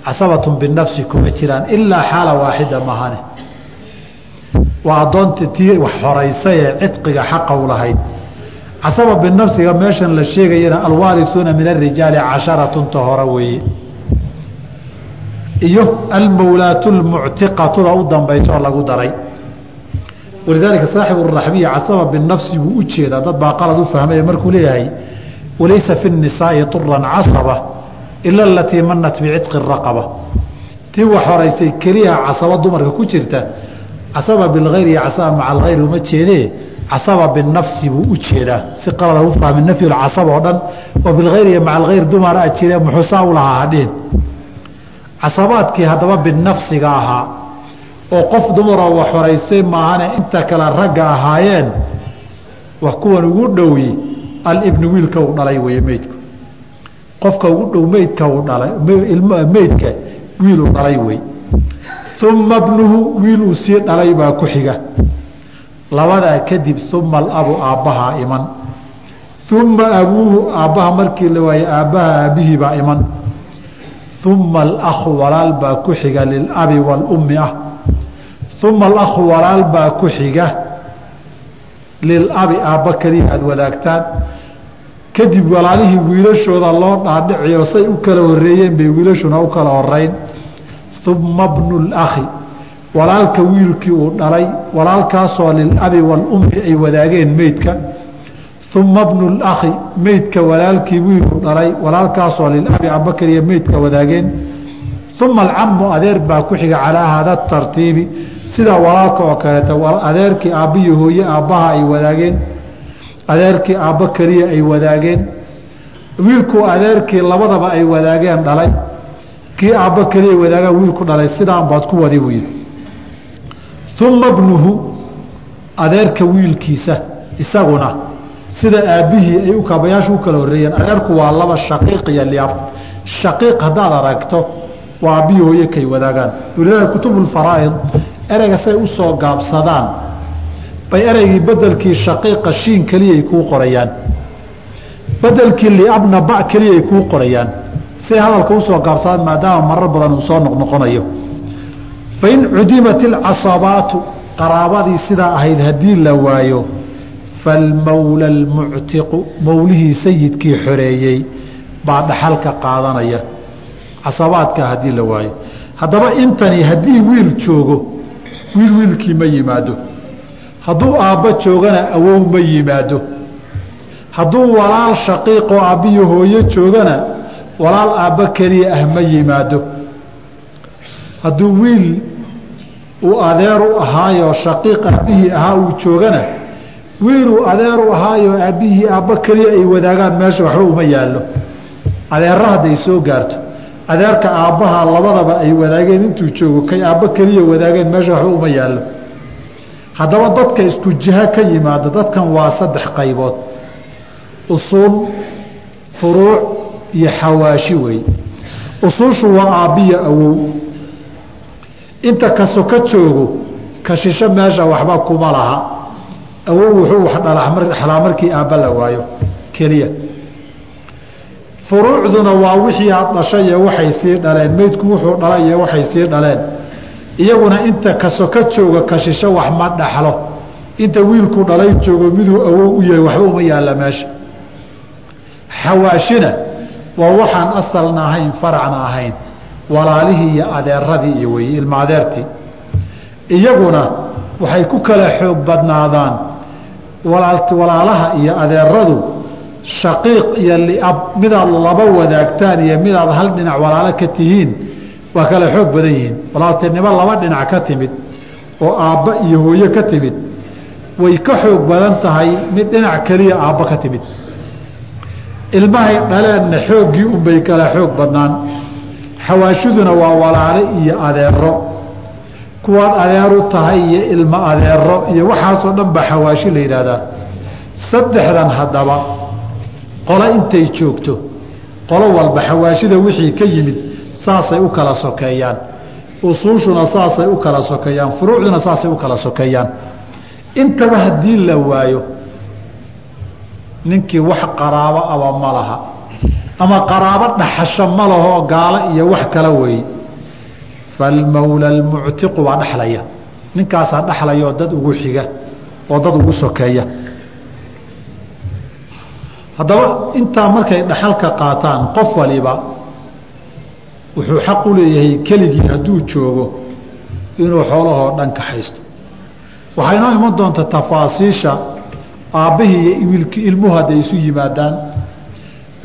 Speaker 1: casabatun binafsi kuma jiraan ilaa xaala waaxida mahane waa addoonta tii wax horaysay ee cidqiga xaqa u lahayd. Casaba binafsiga meeshan la sheegayana alwaarisuuna min arijaali casharatun hore weeye. Iyo almawlaatu lmuctiqatuda u dambaysa oo lagu daray. Walidaalika saaxibu raxbiya casaba binafsi buu u jeedaa. Dad baa qalad u fahmaya markuu leeyahay walaysa fi nisaai turan casaba ila alatii manat bicitqi raqaba. Tii wax horaysay keliya casaba dumarka ku jirta casaba bilgayr iyo casaba maca algayr uma jeedee casaba binafsi buu u jeedaa. Si qalada u fahmi nafyulcasaba oo dhan oo bilgayr iyo maca algayr dumara a jire muxuusaa u lahaa hadhihin casabaadkii haddaba binafsiga ahaa oo qof dumaroo wax horaysay maahane inta kale ragga ahaayeen wax kuwan ugu dhowi alibnu wiilka uu dhalay weeye meydku. Qofka ugu dhow meydka uu dhalay meydka wiil uu dhalay wey uma bnuhu wiil uu sii dhalay baa ku xiga. Labadaa kadib uma alabu aabbahaa iman. Uma abuuhu aabbaha markii la waaye aabbaha aabbihii baa iman. Uma alakhu walaal baa ku xiga lilabi waalummi ah. Uma alakhu walaal baa ku xiga lilabi aabba keliya aada wadaagtaan. Kadib walaalihii wiilashooda loo dhaadhiciyo say u kala horeeyeen bay wiilashuna u kala horeyn uma bnu lakhi walaalka wiilkii uu dhalay walaalkaasoo lilabi waalummi ay wadaageen meydka uma bnu lakhi meydka walaalkii wiiluu dhalay walaalkaasoo lilabi aabba keliya meydka wadaageen. Uma alcamu adeer baa ku xiga calaa haada tartiibi sida walaalka oo kaleeta adeerkii aabbiyo hooye aabbaha ay wadaageen adeerkii aabba keliya ay wadaageen. Wiilkuu adeerkii labadaba ay wadaageen dhalay kii aabba keliya wadaagaan wiilku dhalay sidaan baad ku wadi buu yidhi uma bnuhu adeerka wiilkiisa isaguna sida aabbihii ay u kaabayaashu u kala horreeyeen adeerku waa laba shaqiiq iyo liab shaqiiq haddaad aragto waa aabbihii hooye wadaagaan. Walilahi kutubulfaraa'id ereyga say u soo gaabsadaan bay ereygii bedelkii shaqiiqa shiin keliyay kuu qorayaan. Bedelkii liabna ba keliyay kuu qorayaan say hadalka u soo gaabsadaan maadaama marar badan uu soo noqnoqonayo. Fain cudimat ilcasabaatu qaraabadii sidaa ahayd haddii la waayo falmawla almuctiqu mawlihii sayidkii xoreeyey baa dhaxalka qaadanaya. Casabaadka haddii la waayo. Haddaba intani haddii wiil joogo wiil wiilkii ma yimaado. Hadduu aabba joogana awow ma yimaado. Hadduu walaal shaqiiqoo aabbiyo hooyo joogana walaal aabba keliya ah ma yimaado. Hadduu wiil uu adeer u ahaayoo shaqiiq aabbihii ahaa uu joogana wiiluu adeeru ahaayo aabbihii aabbo keliya ay wadaagaan meesha waxba uma yaallo. Adeerra hadday soo gaarto. Adeerka aabbaha labadaba ay wadaageen intuu joogo kay aabbo keliya wadaageen meesha waxba uma yaallo. Haddaba dadka isku jiha ka yimaada dadkan waa saddex qaybood. Usuul furuuc iyo xawaashi weeye usuushu waa aabbiya awow inta kaso ka joogo ka meesha waxba kuma laha. Awow wuxuu wax dhalaa markii aabba la waayo keliya. Furuucduna waa wixii aad dhashay iyo waxay sii dhaleen. Meydku wuxuu dhalay iyo waxay sii dhaleen. Iyaguna inta kaso ka jooga ka shisho wax ma dhaxlo. Inta wiilku dhalay joogo miduu awow u yahay waxba uma yaalla meesha. Xawaashina waa waxaan asalna ahayn faracna ahayn walaalihii iyo adeeradii iyo weye ilma adeertii. Iyaguna waxay ku kala xoog badnaadaan walaalaha iyo adeeradu shaqiiq iyo liab midaad laba wadaagtaan iyo midaad hal dhinac walaalo ka tihiin waa kala xoog badan yihiin. Walaaltinimo laba dhinac ka timid oo aabba iyo hooye ka timid way ka xoog badan tahay mid dhinac keliya aabba ka timid ilmahay dhaleenna xooggii unbay kala xoog badnaan. Xawaashiduna waa walaale iyo adeero kuwaad adeeru tahay iyo ilmo adeero iyo waxaasoo dhan baa xawaashi la yidhaahdaa. Saddexdan haddaba qolo intay joogto qolo walba xawaashida wixii ka yimid saasay u kala sokeeyaan. Usuushuna saasay u kala sokeeyaan furuucduna saasay u kala sokeeyaan. Intaba haddii la waayo ninkii wax qaraabo aba ma laha. Ama qaraabo dhaxasho ma lahoo gaalo iyo wax kala weeye falmawla almuctiqu waa dhexlaya ninkaasaa dhexlayaoo dad ugu xiga oo dad ugu sokeeya. Haddaba intaa markay dhaxalka qaataan qof waliba wuxuu xaq u leeyahay keligii hadduu joogo inuu xoolahoo dhan ka haysto. Waxaa inoo iman doonta tafaasiisha aabbihii iyo ilmuhu hadday isu yimaadaan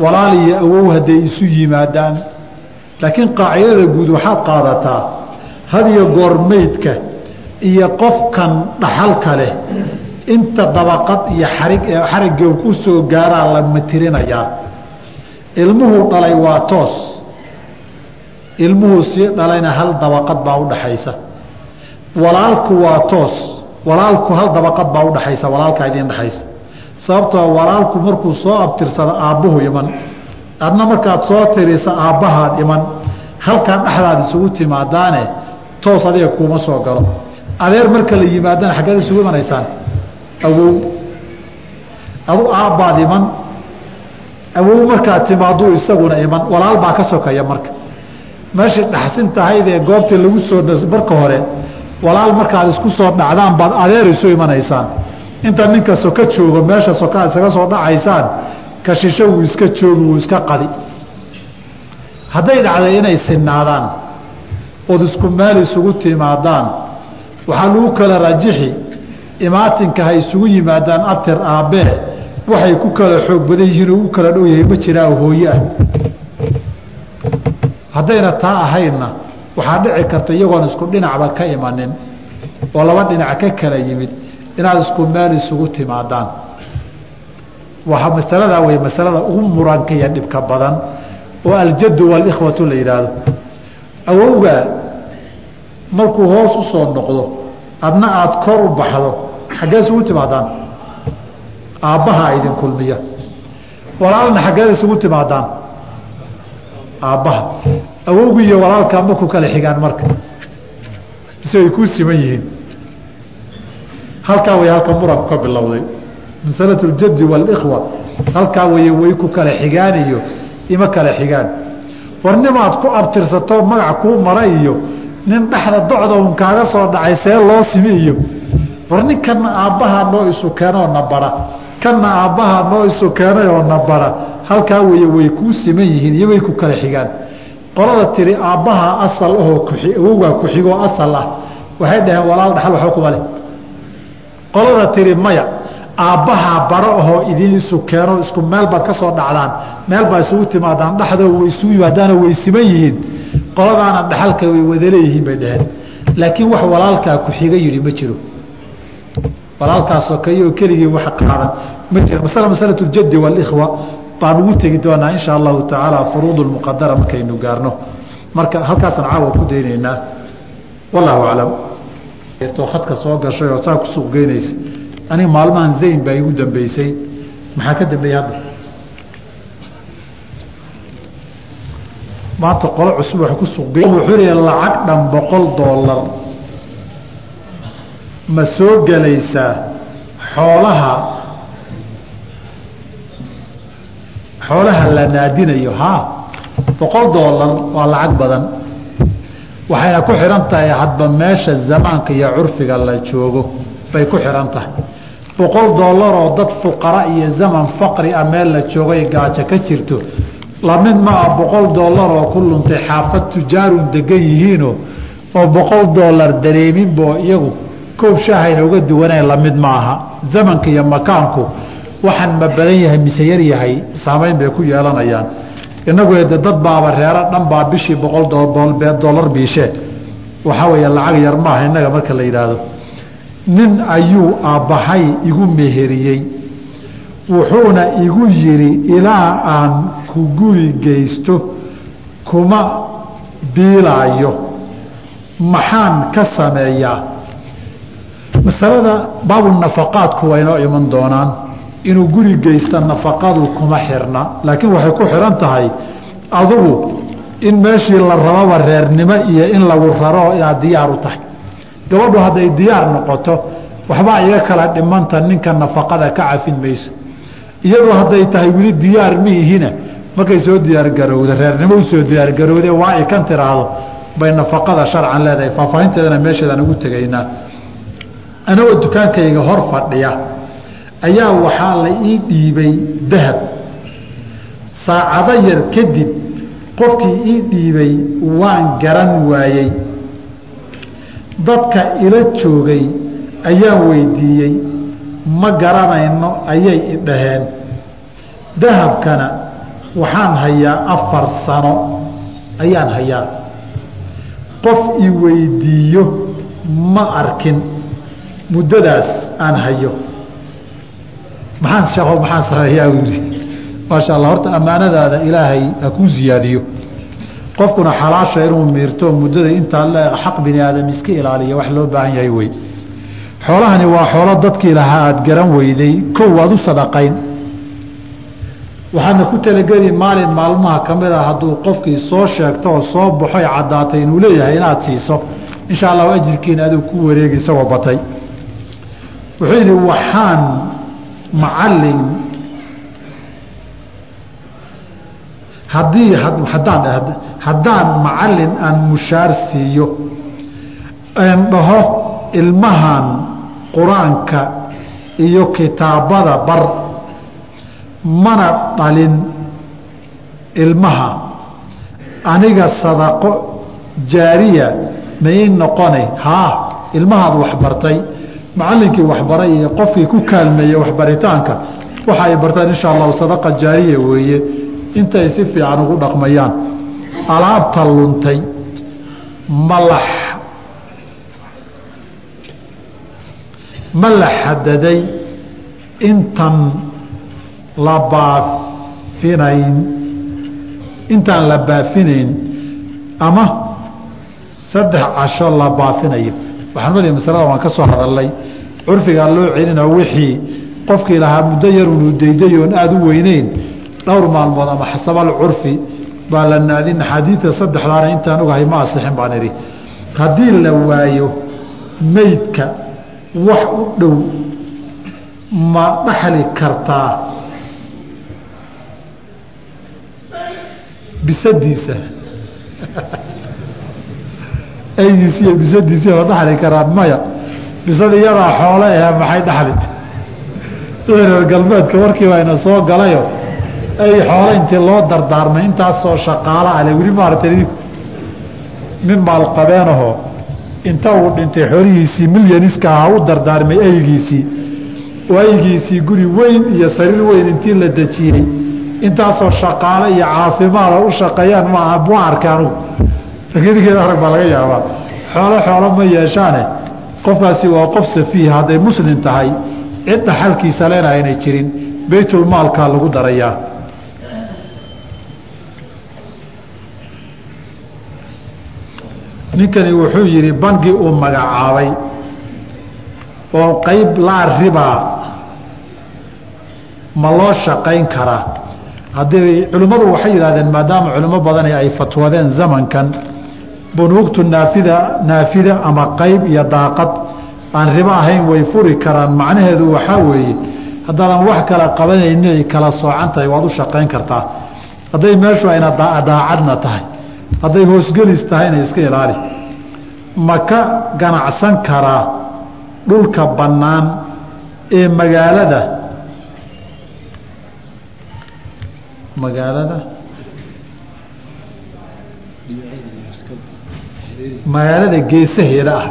Speaker 1: walaal iyo awow hadday isu yimaadaan. Laakiin qaacidada guud waxaad qaadataa had iyo goor meydka iyo qofkan dhaxalka leh inta dabaqad iyo xarig xarigga ku soo gaaraa la matirinayaa. Ilmuhu dhalay waa toos. Ilmuhu sii dhalayna hal dabaqad baa udhaxaysa walaalku waa toos walaalku hal dabaqad baa udhaxaysa walaalkaa idiin dhexaysa sababtoo walaalku markuu soo abtirsado aabbuhu iman adna markaad soo tirisa aabbahaad iman halkaa dhexdaad isugu timaadaane toos adiga kuuma soo galo. Adeer marka la yimaadana xaggeed isugu imanaysaan? Awow adu aabbaad iman awow markaad timaaduu isaguna iman walaal baa ka sokeeya marka. Meeshii dhaxsin tahaydee goobtii lagu soo marka hore walaal markaad isku soo dhacdaan baad adeer isu imanaysaan. Inta ninka soka joogo meesha sokaad isaga soo dhacaysaan ka shisho wuu iska joogi wuu iska qadi. Hadday dhacday inay sinaadaan ood isku meel isugu timaadaan waxaa lagu kala rajixi imaatinka ha isugu yimaadaan abtir aabbee waxay ku kala xoog badan yihiin oo u kala dhow yahay ma jiraa hooye ah haddayna taa ahaynna waxaa dhici karta iyagoon isku dhinacba ka imanin oo laba dhinac ka kala yimid inaad isku meel isugu timaadaan. Waa masaladaa wey masalada ugu muranka iyo dhibka badan oo aljaddu walikhwatu la yidhaahdo awowgaa markuu hoos u soo noqdo adna aada kor u baxdo xaggee isugu timaadaan? Aabbahaa idin kulmiya. Walaalna xaggeed isugu timaadaan? Aabbaha awowgii iyo walaalkaa ma ku kala xigaan marka. Mise way kuu siman yihiin. Halkaa way halka muranku ka bilowday. Masalatu ljaddi waalikhwa halkaa way way ku kala xigaan iyo ima kala xigaan. War nimaad ku abtirsato magac kuu mara iyo nin dhexda docda un kaaga soo dhacay see loo simi iyo. War ninkanna aabbahaa noo isu keenoo na bara. Kanna aabbahaa noo isu keenayoo na bara. Halkaa weeye way kuu siman yihiin iyo way ku kala xigaan qolada tiri aabbahaa asal ahoo awowgaa ku-xigoo asal ah. Waxay dhaheen walaal dhaxal waxba kuma leh qolada tiri maya aabbahaa baro ahoo idiin isu keeno isku meel baad ka soo dhacdaan meel baa isugu timaadaan dhexdoo way isugu yimaadaanoo way siman yihiin. Qoladaana dhaxalka way wadaleeyihiin bay dhaheen. Laakiin wax walaalkaa ku-xiga yidhi ma jiro. Walaalkaasoo kayoo keligii wax qaadan. Ma jira. Masala masalatu ljaddi waalikhwa baan ugu tegi doonaa insha allahu tacaala furuud lmuqadara markaynu gaarno. Marka halkaasaan caawa ku daynaynaa wallahu aclam. Khadka soo gashay oo saa ku suuq geynaysa aniga maalmahan zayn baa igu dambeysay maxaa ka dambeeyey hadda? Maanta qolo cusub wa ku suuq wuxuu leeya lacag dhan boqol doolar ma soo gelaysaa xoolaha xoolaha la naadinayo haa boqol doolar waa lacag badan. Waxayna ku xidhan tahay hadba meesha zamaanka iyo curfiga la joogo bay ku xidhan tahay. Boqol doolaroo dad fuqara iyo zaman faqri ah meel la joogay gaajo ka jirto la mid ma ah boqol doolar oo ku luntay xaafad tujaarun degan yihiino oo boqol doolar dareeminbo iyagu koob shaahayna uga duwaneen la mid ma aha. Zamanka iyo makaanku waxaan ma badan yahay mise yar yahay saamayn bay ku yeelanayaan. Inagu de dad baaba reero dhan baa bishii boqol doolar biishee waxaa weeye lacag yar maaha innaga marka la yidhaahdo. Nin ayuu aabbahay igu meheriyey. Wuxuuna igu yidhi ilaa aan ku guri geysto kuma biilaayo. Maxaan ka sameeyaa? Masalada baabunafaqaadku waa inoo iman doonaan inuu guri geysta nafaqadu kuma xirna laakiin waxay ku xihan tahay adugu in meeshii la rababa reernimo iyo in lagu raro inaad diyaar u tahay. Gabadhu hadday diyaar noqoto waxbaa iga kala dhimanta ninka nafaqada ka cafin mayso. Iyadoo hadday tahay weli diyaar miihina markay soo diyaargarowda reernimo u soo diyaargarowde waa ay kan tiraahdo bay nafaqada sharcan leedahay faahfaahinteedana meesheedaan ugu tegaynaa. Anagoo dukaankayga hor fadhiya ayaa waxaa la ii dhiibay dahab. Saacado yar kadib qofkii ii dhiibay waan garan waayey. Dadka ila joogay ayaan weydiiyey ma garanayno ayay i dhaheen. Dahabkana waxaan hayaa afar sano ayaan hayaa. Qof i weydiiyo ma arkin muddadaas aan hayo maxaan sheeko maxaan sameeyaa buu yidhi? Maasha allah horta ammaanadaada ilaahay ha kuu siyaadiyo qofkuna xalaasha inuu miirto muddada intaa leeq xaq bini aadam iska ilaaliya wax loo baahan yahay wey. Xoolahani waa xoolo dadkii lahaa aada garan weyday kow waad u sadaqayn. Waxaadna ku talageli maalin maalmaha ka mid a hadduu qofkii soo sheegto oo soo baxoy caddaatay inuu leeyahay inaad siiso. Insha allahu ajirkiina aduu ku wareegi isagoo batay. Wuxuu yidhi waxaan macallin. Haddii haddaan haddaan macallin aan mushaar siiyo een dhaho ilmahan qur'aanka iyo kitaabada bar mana dhalin ilmaha. Aniga sadaqo jaariya may noqonay haa ilmahaad waxbartay macallinkii waxbaray iyo qofkii ku kaalmeeyey waxbaritaanka waxa ay bartaan insha allahu sadaqa jaariya weeye intay si fiican ugu dhaqmayaan. Alaabta luntay malax. Ma la xadaday intan la baafinayn intaan la baafinayn ama saddex casho la baafinayo waxaan madiya masalada waan ka soo hadalnay curfigaa loo celina wixii qofkii lahaa muddo yarunu dayday oon aada u weyneyn dhowr maalmood ama xasabal curfi baa la naadin. Axaadiida saddexdaana intaan ogahay ma asixin baan idhi. Haddii la waayo meydka wax u dhow ma dhaxli kartaa bisadiisa aygiisi iyo bisadiisi ma dhaxli karaan maya. Bisad iyadaa xoole ahe maxay dhaxli? Reer galbeedka warkii baa ina soo galayo. Ay xoole intii loo dardaarmay intaasoo shaqaala ale weli maaragtay nin maalqabeenahoo inta uu dhintay xoolihiisii milyaniska ahaa u dardaarmay aygiisii oo guri weyn iyo sariir weyn intii la dejiyey. Intaasoo shaqaale iyo caafimaada u shaqeeyaan maaha mu arka anugu laakiin ninkeeda arag baa laga yaabaa. Xoolo xoolo ma yeeshaane? Qofkaasi waa qof safiih hadday muslim tahay cid dhaxalkiisa lena aynay jirin baytulmaalkaa lagu darayaa. Ninkani wuxuu yidhi bangi uu magacaabay oo qayb laa ribaa ma loo shaqayn karaa? Haddii culimmadu waxay yidhahdeen maadaama culimo badani ay fatwadeen zamankan bunuugtu naafida naafida ama qayb iyo daaqad aan ribo ahayn way furi karaan. Macnaheedu waxaa weeye haddaadan wax kala qabanayni ay kala soocan tahay waad u shaqayn kartaa. Hadday meeshu ayna daacadna tahay hadday hoosgelis tahayna iska ilaali. Ma ka ganacsan karaa dhulka bannaan ee magaalada? Magaalada magaalada geesaheeda ah.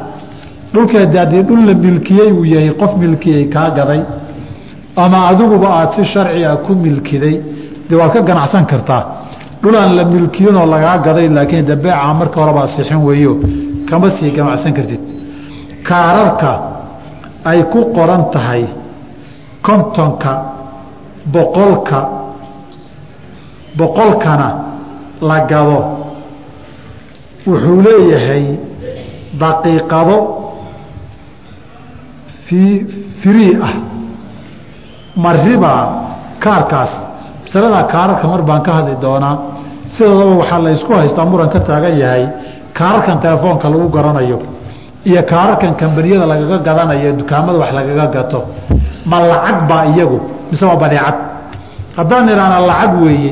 Speaker 1: Dhulkeeda haddii dhul la milkiyey uu yahay qof milkiyey kaa gaday ama adiguba aada si sharciga ku milkiday dee waad ka ganacsan kartaa. Dhulaan la milkiyinoo lagaa gaday laakiin de beeca marka horebaa sixin weeyo kama sii ganacsan kartid. Kaararka ay ku qoran tahay kontonka boqolka boqolkana la gado wuxuu leeyahay daqiiqado fii firii ah. Maribaa kaarkaas masaladaa kaararka mar baan ka hadli doonaa sidoodaba waxaa la ysku haystaa muran ka taagan yahay kaararkan telefoonka lagu garanayo iyo kaararkan kambaniyada lagaga gadanayo dukaamada wax lagaga gato. Ma lacag baa iyagu mise waa badeecad? Haddaan idhaana lacag weeye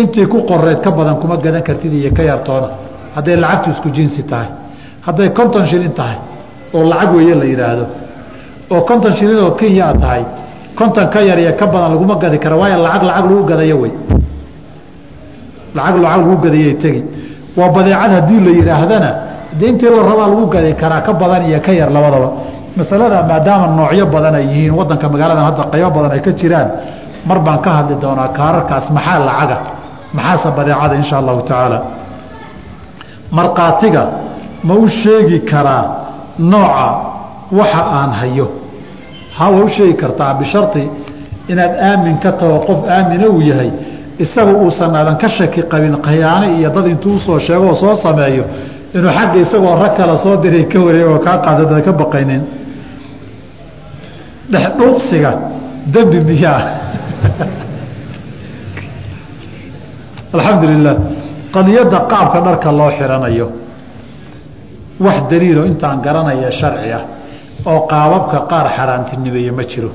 Speaker 1: intii ku qoreed ka badan kuma gadan kartid iyo ka yartoona hadday lacagtu isku jinsi tahay hadday konton shilin tahay oo lacag weeye la yidhaahdo oo konton shilin oo kenya tahay konton ka yar iyo ka badan laguma gadi kara waayo lacag lacag lagu gadayo wey. Lacag lacag lagu gadayay tegi. Waa badeecad haddii la yidhaahdana dee la rabaa lagu gadi karaa ka badan iyo ka yar labadaba. Masalada maadaama noocyo badan ay yihiin wadanka magaaladan hadda qaybo badan ay ka jiraan mar baan ka hadli doonaa kaararkaas maxaa lacaga? Maxaase badeecada insha allahu tacaala markhaatiga ma u sheegi karaa nooca waxa aan hayo. Ha waa u sheegi kartaa bishari inaad aamin ka taho qof aamina uu yahay isaga uusan aadan ka shaki qabin khiyaano iyo dad intuu u soo sheego oo soo sameeyo inuu xagga isagoo rag kale soo diray ka wareego kaa qaadada ka baqaynin. Dhexdhuuqsiga dembi miyaa. Alxamdu lilah qadiyadda qaabka dharka loo xiranayo. Wax daliilo intaan garanaya sharci ah oo qaababka qaar xaaraantinimeeye ma jiro.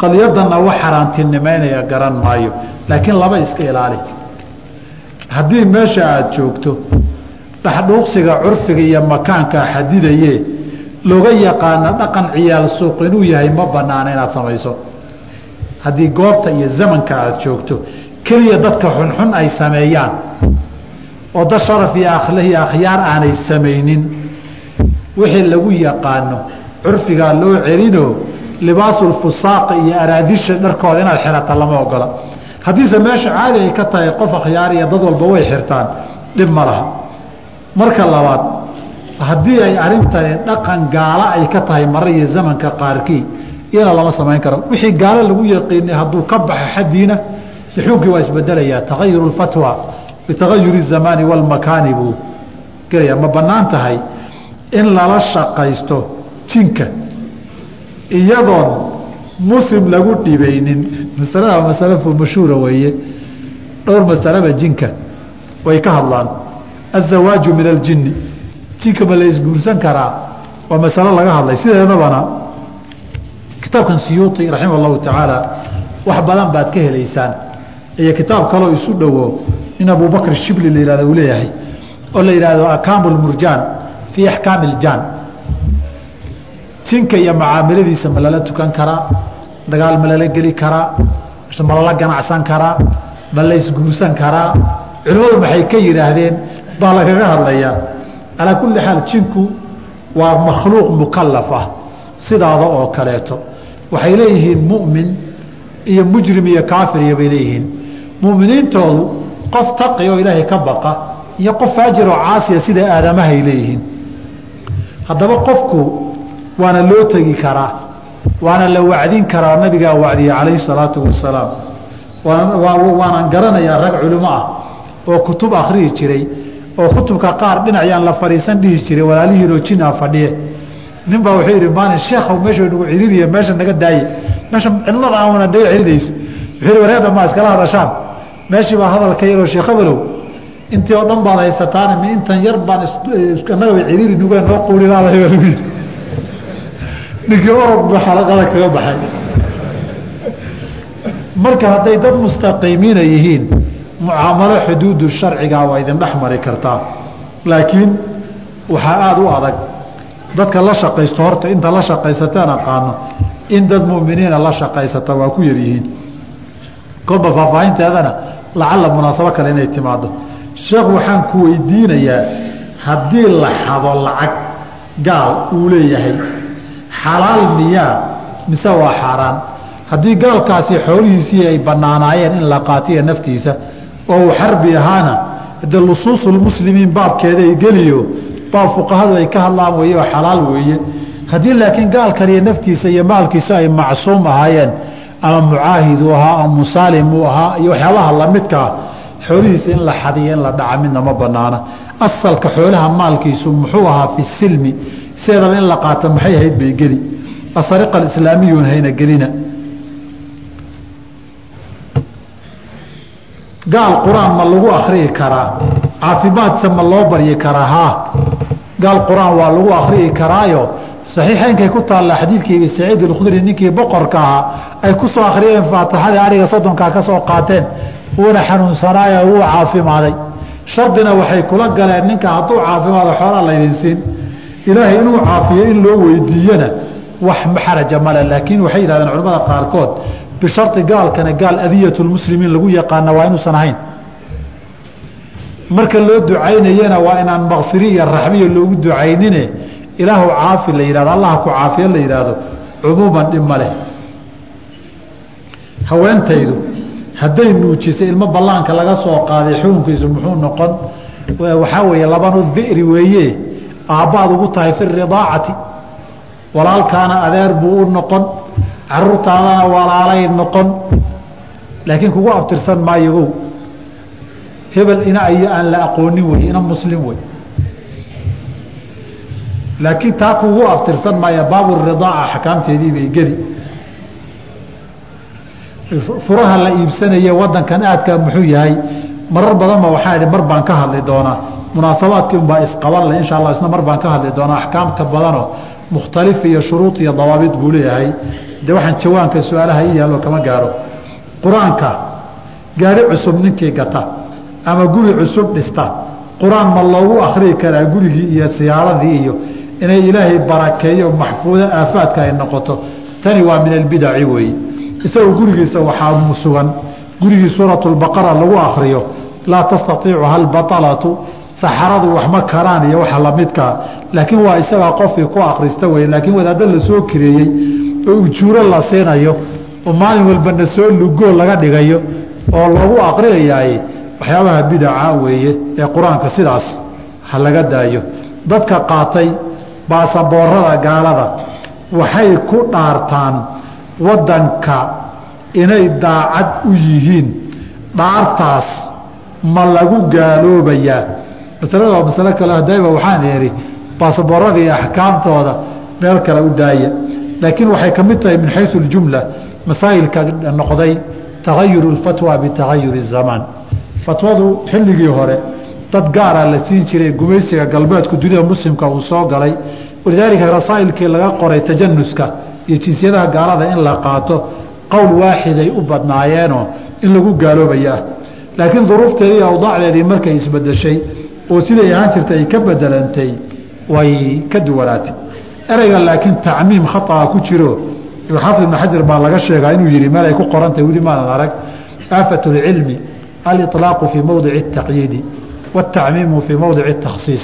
Speaker 1: Qadiyadanna wax xaaraantinimeynaya garan maayo laakiin laba iska ilaali. Haddii meesha aada joogto dhexdhuuqsiga curfiga iyo makaankaa xadidaye looga yaqaana dhaqan ciyaal suuq inuu yahay ma banaana inaad samayso. Haddii goobta iyo zamanka aada joogto keliya dadka xunxun ay sameeyaan oo dad sharaf iyo akhlahi akhyaar aanay samaynin. Wixii lagu yaqaano curfigaa loo celinoo libaasulfusaaqi iyo araadisha dharkooda inaad xirata lama ogola. Haddiise meesha caadi ay ka tahay qof akhyaar iyo dad walba way xirtaan dhib ma laha. Marka labaad haddii ay arintani dhaqan gaalo ay ka tahay mara iyo zamanka qaarkii iyana lama samayn karo. Wixii gaalo lagu yaqiinay hadduu ka baxo xaddiina xuunkii waa isbedelayaa tagayuru lfatwa bitagayuri zamaani walmakaani buu gelayaa ma bannaan tahay in lala shaqaysto jinka iyadoon muslim lagu dhibaynin. Masalada masale mashhuura weeye. Dhowr masaleba jinka way ka hadlaan. Azawaaju min aljinni. Jinka ma la isguursan karaa waa masalo laga hadlay. Sideedabana kitaabkan siyuuti raximah tacaala wax badan baad ka helaysaan. Iyo kitaab kaloo isu dhowo in abubakr shibli la yihahdo uu leeyahay oo la yidhaahdo akaamu lmurjaan fii axkaami iljaan jinka iyo macaamiladiisa ma lala tukan karaa dagaal ma lala geli karaa ma lala ganacsan karaa ma la isguursan karaa culimmadu maxay ka yidhaahdeen baa lagaga hadlayaa calaa kulli xaal jinku waa makhluuq mukalaf ah sidaada oo kaleeto. Waxay leeyihiin mu'min iyo mujrim iyo kaafir iyo bay leeyihiin. Muminiintoodu qof taqi oo ilaahay ka baqa iyo qof faajir oo caasiya sida aadamahay leeyihiin. Haddaba qofku waana loo tegi karaa waana la wacdin karaa nabigaa wacdiyey calayhi salaatu wasalaam waanan garanayaa rag culimo ah oo kutub akhrihi jiray oo kutubka qaar dhinacyaan la fadhiisan dhihi jiray walaalihiinoo jinaa fadhiye. Nin baa wuxuu yidhi maalin sheekhow meesha nagu ciririya meesha naga daaye meesha cidlada aana daga celinaysa wuxuu yidhi wareer dhammaa iskala hadashaan meeshii baa hadalka yaroo sheekh abelow intii oo dhan baad haysataan mi intan yar baan annagaba ciriri nuga noo quulilaadahay baa lagu yidhi ninkii orod buu xalaqada kaga baxay. Marka hadday dad mustaqiimiina yihiin mucaamalo xuduudu sharcigaa waa idin dhex mari kartaa. Laakiin waxaa aada u adag dadka la shaqaysto horta inta la shaqaysataan aqaano in dad muminiina la shaqaysata waa ku yaryihiin kolba faahfaahinteedana lacalla munaasabo kale inay timaado sheekh waxaan ku weydiinayaa haddii la xado lacag gaal uu leeyahay xalaal miyaa mise waa xaaraan? Haddii gaalkaasi xoolihiisii ay banaanaayeen in la qaatiya naftiisa oo uu xarbi ahaana de lusuusulmuslimiin baabkeeday geliyo baab fuqahadu ay ka hadlaan weeye oo xalaal weeye. Haddii laakiin gaalkaniyo naftiisa iyo maalkiisa ay macsuum ahaayeen ama mucaahid uu ahaa ama musaalim uu ahaa iyo waxyaabaha lamidkaa xoolihiisa in la xadiyo in la dhaca midna ma banaana. Asalka xoolaha maalkiisu muxuu ahaa fi silmi. Sideedaba in la qaato maxay ahayd bay geli. Asariqa alislaamiyun hayna gelina. Gaal qur'aan ma lagu akriyi karaa? Caafimaadse ma loo baryi karaa? Haa gaal qur'aan waa lagu akriyi karaayo. Saxiixeynkay ku taalla xadiidkii abi saciid alkhudri ninkii boqorka ahaa ay ku soo akhriyeen faatixadii adhiga soddonkaa ka soo qaateen wuuna xanuunsanaayo wuu caafimaaday. Shardina waxay kula galeen ninka hadduu caafimaado xoolaa laydin siin ilaahay inuu caafiyo in loo weydiiyana wax xaraja male laakiin waxay yidhahdeen culamada qaarkood bishari gaalkana gaal adiyatulmuslimiin lagu yaqaana waa inuusan ahayn. Marka loo ducaynayana waa inaan makfiri iyo raxmiya loogu ducaynine ilaahu caafi la yihahdo allah ku caafiyo la yidhaahdo cumuuman dhib ma leh haweentaydu hadday nuujisay ilmo ballaanka laga soo qaaday xukunkiisu muxuu noqon? Waxaa weeye labanu diri weeye. Aabbaad ugu tahay fi ridaacati. Walaalkaana adeer buu u noqon. Caruurtaadana walaalay noqon. Laakiin kugu abtirsan maayogow. Hebel ina iyo aan la aqoonin wey ina muslim wey. Laakiin taa kugu abtirsan maaya baaburidaaca axkaamteedii bay geli furaha la iibsanaye wadankan aadka muxuu yahay marar badanba waxaa mar baan ka hadli doonaa. Munaasabaadkii unbaa isqabanle insha allah isna mar baan ka hadli doonaa. Axkaamta badanoo mukhtalif iyo shuruud iyo dawaabid buu leeyahay. De waxaan jawaanka su'aalaha i yaallo kama gaaro. Qur'aanka gaari cusub ninkii gata ama guri cusub dhista qur'aan ma loogu akrii karaa gurigii iyo siyaaradii iyo inay ilaahay barakeeyo maxfuudo aafaadka ay noqoto. Tani waa min albidaci weeye isagoo gurigiisa waxaa sugan. Gurigii suuratulbaqara lagu akriyo laa tastaiicu halbaalatu saxaradu wax ma karaan iyo waxa lamidkaa laakiin waa isagaa qofkii ku akrista wey laakiin wadaaddo la soo kireeyey oo ujuuro la siinayo oo maalin walbana soo lugoo laga dhigayo oo loogu aqriyayaay waxyaabaha bidaca weeye ee qur'aanka sidaas ha laga daayo. Dadka qaatay baasaboorada gaalada waxay ku dhaartaan wadanka inay daacad u yihiin dhaartaas ma lagu gaaloobayaa masalada waa masalo kale hadayba waxaan idhi baasaboorada iyo axkaamtooda meel kale u daaya laakiin waxay ka mid tahay min xayu اljumla masaa'ilka noqday tagayur اfatwa bitagayur الzamaan fatwadu xilligii hore dad gaaraa la siin jiray gumaysiga galbeedku dunida muslimka uu soo galay walidaalika rasaa'ilkii laga qoray tajanuska iyo jinsiyadaha gaalada in la qaato qowl waaxiday u badnaayeenoo in lagu gaaloobaya ah laakiin duruufteedii iyo awdaacdeedii markay isbedeshay oo siday ahaan jirtay ay ka bedelantay way ka duwanaatay ereyga laakiin tacmiim khaaa ku jiro xaafid ibn xajar baa laga sheegaa inuu yihi meel ay ku qorantahay weli maanan arag aafat اlcilmi aliطlaaqu fii mowdici الtaqyiidi wاtacmiimu fii mowdici الtakhsiis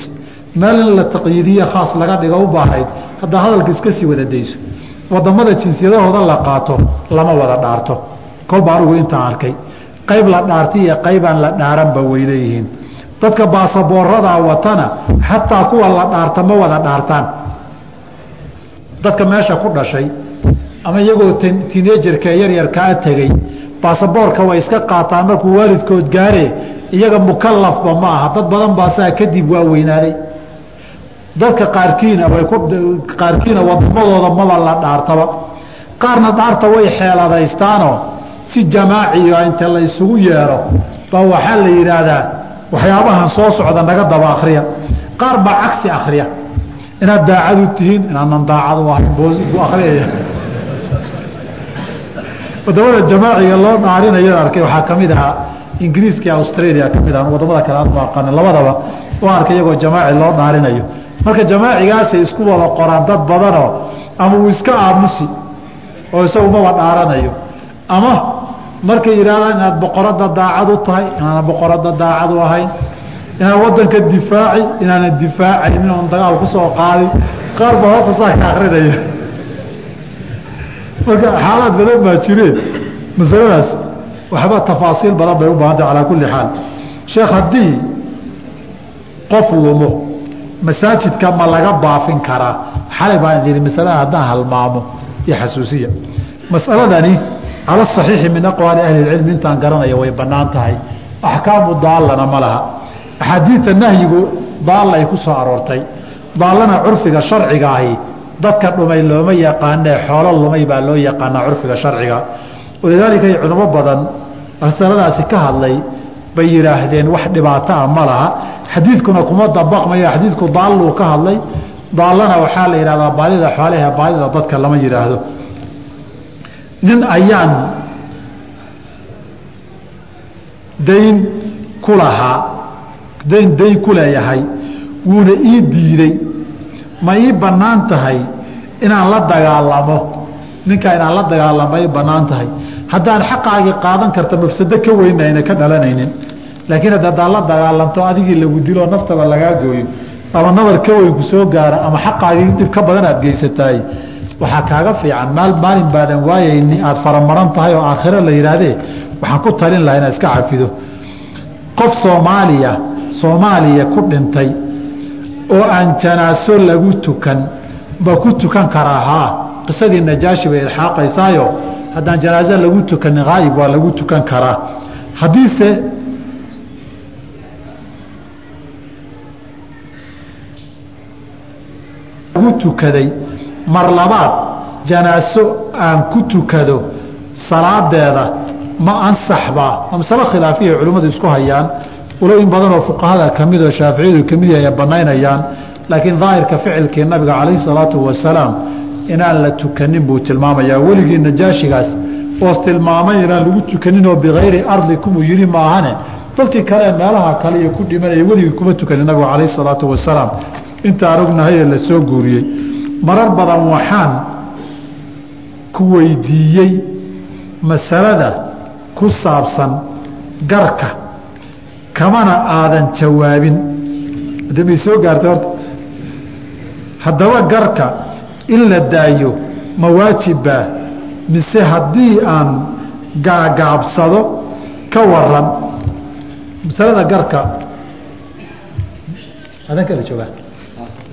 Speaker 1: meel in la taqyiidiye khaas laga dhigo u baahnayd haddaa hadalka iska sii wada dayso waddamada jinsiyadahooda la qaato lama wada dhaarto. Kolba anigu intaan arkay. Qayb la dhaartay iyo qaybaan la dhaaranba way leeyihiin. Dadka baasaboorada watana xataa kuwa la dhaarta ma wada dhaartaan. Dadka meesha ku dhashay ama iyagoo tineejarka yaryarkaa tegey baasaboorka way iska qaataan markuu waalidkood gaare iyaga mukalafba ma aha. Dad badan baa saa kadib waa weynaaday dadka qaarkiina way qaarkiina wadamadooda maba la dhaartaba. Qaarna dhaarta way xeeladaystaanoo si jamaaciga inta la isugu yeero baa waxaa la yidhaahdaa waxyaabahan soo socda naga daba akriya qaar baa cagsi akriya inaad daacad u tihiin inaanan daacad u ahayn buu akriyaya waddamada jamaaciga loo dhaarinayo arkay waxaa ka mid ahaa ingiriiska australia ka mid ah waddamada kale aan aqanin labadaba u arkay iyagoo jamaaci loo dhaarinayo marka jamaacigaasay isku wada qoraan dad badanoo ama uu iska aamusi oo isagu maba dhaaranayo ama markay yidhahdaan inaad boqorada daacad u tahay inaana boqorada daacad u ahayn inaan wadanka difaaci inaanan difaacayn inaan dagaal ku soo qaadin qaar baa horta saa ka akrinaya marka xaalaad badan baa jireen masaladaas. Waxba tafaasiil badan bay u baahantay calaa kulli xaal. Sheekh haddii qof lumo masaajidka ma laga baafin karaa. Xalay baan idin masalada haddaan halmaamo iyo xasuusiya. Masaladani cala saxiixi min aqwaali ahli ilcilmi intaan garanaya way bannaan tahay. Axkaamu daallana ma laha. Axaadiidta nahyigu daalla ay ku soo aroortay. Daallana curfiga sharciga ahi. Dadka dhumay looma yaqaanee xoolo lumay baa loo yaqaanaa curfiga sharciga. Walidaalika culimo badan masaladaasi ka hadlay bay yidhaahdeen wax dhibaato ah ma laha xadiidkuna kuma dabaqmayo xadiidku daalluu ka hadlay. Daallana waxaa la yidhahdaa baadida xoolaha baadida dadka lama yidhaahdo. Nin ayaan dayn ku lahaa dayn dayn ku leeyahay wuuna ii diiday. Ma ii bannaan tahay inaan la dagaalamo? Ninkaa inaan la dagaalamo ii bannaan tahay. Haddaan xaqaagii qaadan karta mafsado ka weyn ayna ka dhalanaynin laakiin hadda haddaad la dagaalamto adigii lagu diloo naftaba lagaa gooyo ama nabar ka weyn ku soo gaara ama xaqaagii dhib ka badan aad geysataay waxaa kaaga fiican. Maal maalin baadan waayayni aada faramaran tahay oo aakhiro la yidhaahdee waxaan ku talin lahaa inaad iska cafido. Qof soomaaliya soomaaliya ku dhintay oo aan janaaso lagu tukan ma ku tukan karaa haa qisadii najaashi bay ilxaaqaysaayo haddaan janaaso lagu tukanin haayib waa lagu tukan karaa. Haddiise lagu tukaday. Mar labaad janaaso aan ku tukado salaadeeda ma ansaxbaa waa masalo khilaafiya culimmadu isku hayaan? Ulooyin badanoo fuqahada ka mid oo shaaficiyadu ka mid yahay ay banaynayaan laakiin daahirka ficilkii nabiga calayhi salaatu wasalaam inaan la tukanin buu tilmaamayaa. Weligii najaashigaas oos tilmaamay inaan lagu tukanin oo bikayri ardikum uu yihi maahane dadkii kale meelaha kale iyo ku dhimanaya weligii kuma tukanin nabigu calayhi salaatu wasalaam intaan ognahay ee la soo guuriyey. Marar badan waxaan ku weydiiyey masalada ku saabsan garka kamana aadan jawaabin. Damay soo gaartay horta haddaba garka in la daayo ma waajibbaa? Mise haddii aan gaagaabsado ka waran masalada garka adan kala joogaa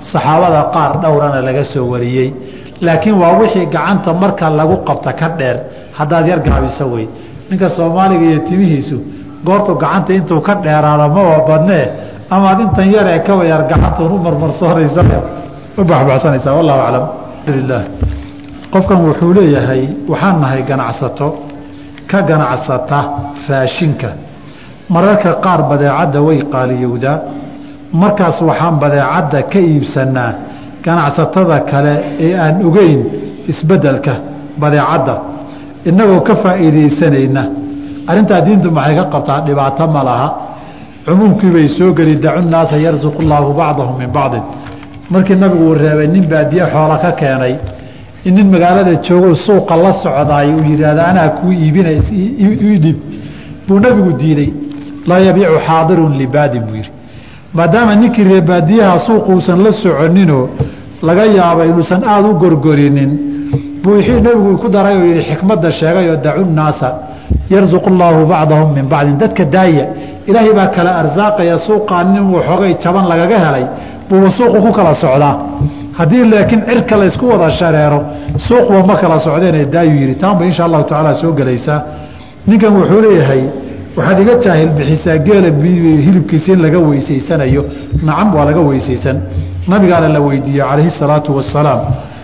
Speaker 1: saxaabada qaar dhowrana laga soo wariyey. Laakiin waa wixii gacanta marka lagu qabta ka dheer haddaad yar gaabiso wey. Ninka soomaaliga iyo timihiisu goortu gacanta intuu ka dheeraado maba badnee amaad intan yaree kawa yar gacantuun u marmarsoonaysa u baxbaxsanaysaa wallahu aclam. Alhamdulilah qofkan wuxuu leeyahay waxaan nahay ganacsato. Ka ganacsata raashinka mararka qaar badeecadda way qaaliyowdaa markaas waxaan badeecadda ka iibsanaa ganacsatada kale ee aan ogeyn isbeddelka badeecadda. Innagoo ka faa'iidaysanayna. Arrintaa diintu maxay ka qabtaa? Dhibaato ma laha. Cumuumkii bay soo geli dacu naasa yarsuqu llaahu bacdahum min bacdin. Markii nabigu uu reebay nin baadiye xoola ka keenay. In nin magaalada joogo suuqa la socdaay uu yidhaahda anaa kuu iibina idhib buu nabigu diiday laa yabiicu xaadirun libaadin buu yidhi maadaama ninkii reebaadiyaha suuquusan la soconinoo laga yaaba inuusan aada u gorgorinin buu wixii nabigu ku daray oo yidhi xikmadda sheegay oo dacu nnaasa yarzuqu llaahu bacdahum min bacdin. Dadka daaya ilaahay baa kala arsaaqaya suuqaa nin waxoogay jaban lagaga helay buuba suuqu ku kala socdaa. Haddii laakiin cirka laysku wada shareero suuqba ma kala socdeenee daayuu yidhi. Taanba insha allahu tacaala soo gelaysaa ninkan wuxuu leeyahay waxaad iga jaahil bixisaa geela hilibkiisa in laga weysaysanayo nacam waa laga weysaysan nabigaana la weydiiyey calayhi salaatu wasalaam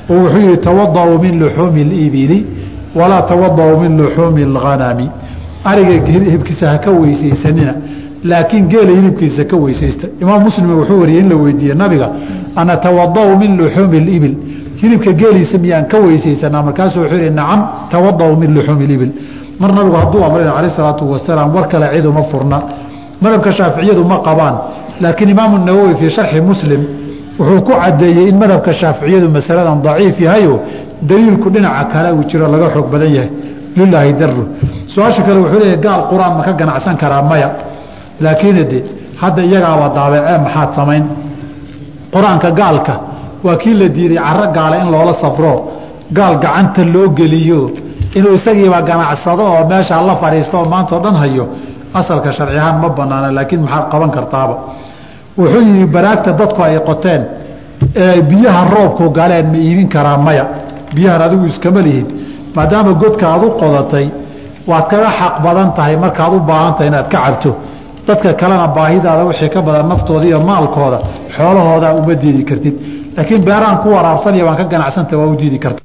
Speaker 1: oo wuxuu yihi tawada'uu min luxuumi اlibili walaa tawada'uu min luxuumi اlghanami ariga hilibkiisa ha ka weysaysanina laakiin geela hilibkiisa ka weysaysta imaam muslim wuxuu wariyey in la weydiiyey nabiga ana tawada'u min luxuumi اlibil hilibka geeliisa miyaan ka weysaysanaa markaasuu wuxuu yihi nacam tawada'uu min luxuumi اlibil mar nabigu hadduu amrina calayh salaatu wasalaam war kale cid uma furna. Madhabka shaaficiyadu ma qabaan laakiin imaamu nawowi fii sharxi muslim wuxuu ku cadeeyey in madhabka shaaficiyadu masaladan daciif yahayo daliilku dhinaca kale uu jiro laga xoog badan yahay. Lilaahi daru su'aasha kale wuxuu leeyahy gaal qur'aan ma ka ganacsan karaa maya. Laakiin de hadda iyagaaba daabecee maxaad samayn. Qur'aanka gaalka waa kii la diiday caro gaale in loola safro. Gaal gacanta loo geliyo inuu isagiiba ganacsado oo meeshaa la fadhiisto oo maantao dhan hayo asalka sharci ahaan ma banaana laakiin maxaad qaban kartaaba. Wuxuu yihi baraagta dadku ay qoteen ee biyaha roobku galeen ma iibin karaa maya. Biyahan adigu iskama lihid. Maadaama godka aad u qodatay waad kaga xaq badan tahay markaad u baahantahay inaad ka cabto. Dadka kalena baahidaada wixii ka badan naftooda iyo maalkooda xoolahooda uma diidi kartid. Laakiin beerahan ku waraabsanaya waan ka ganacsanta waa u diidi karta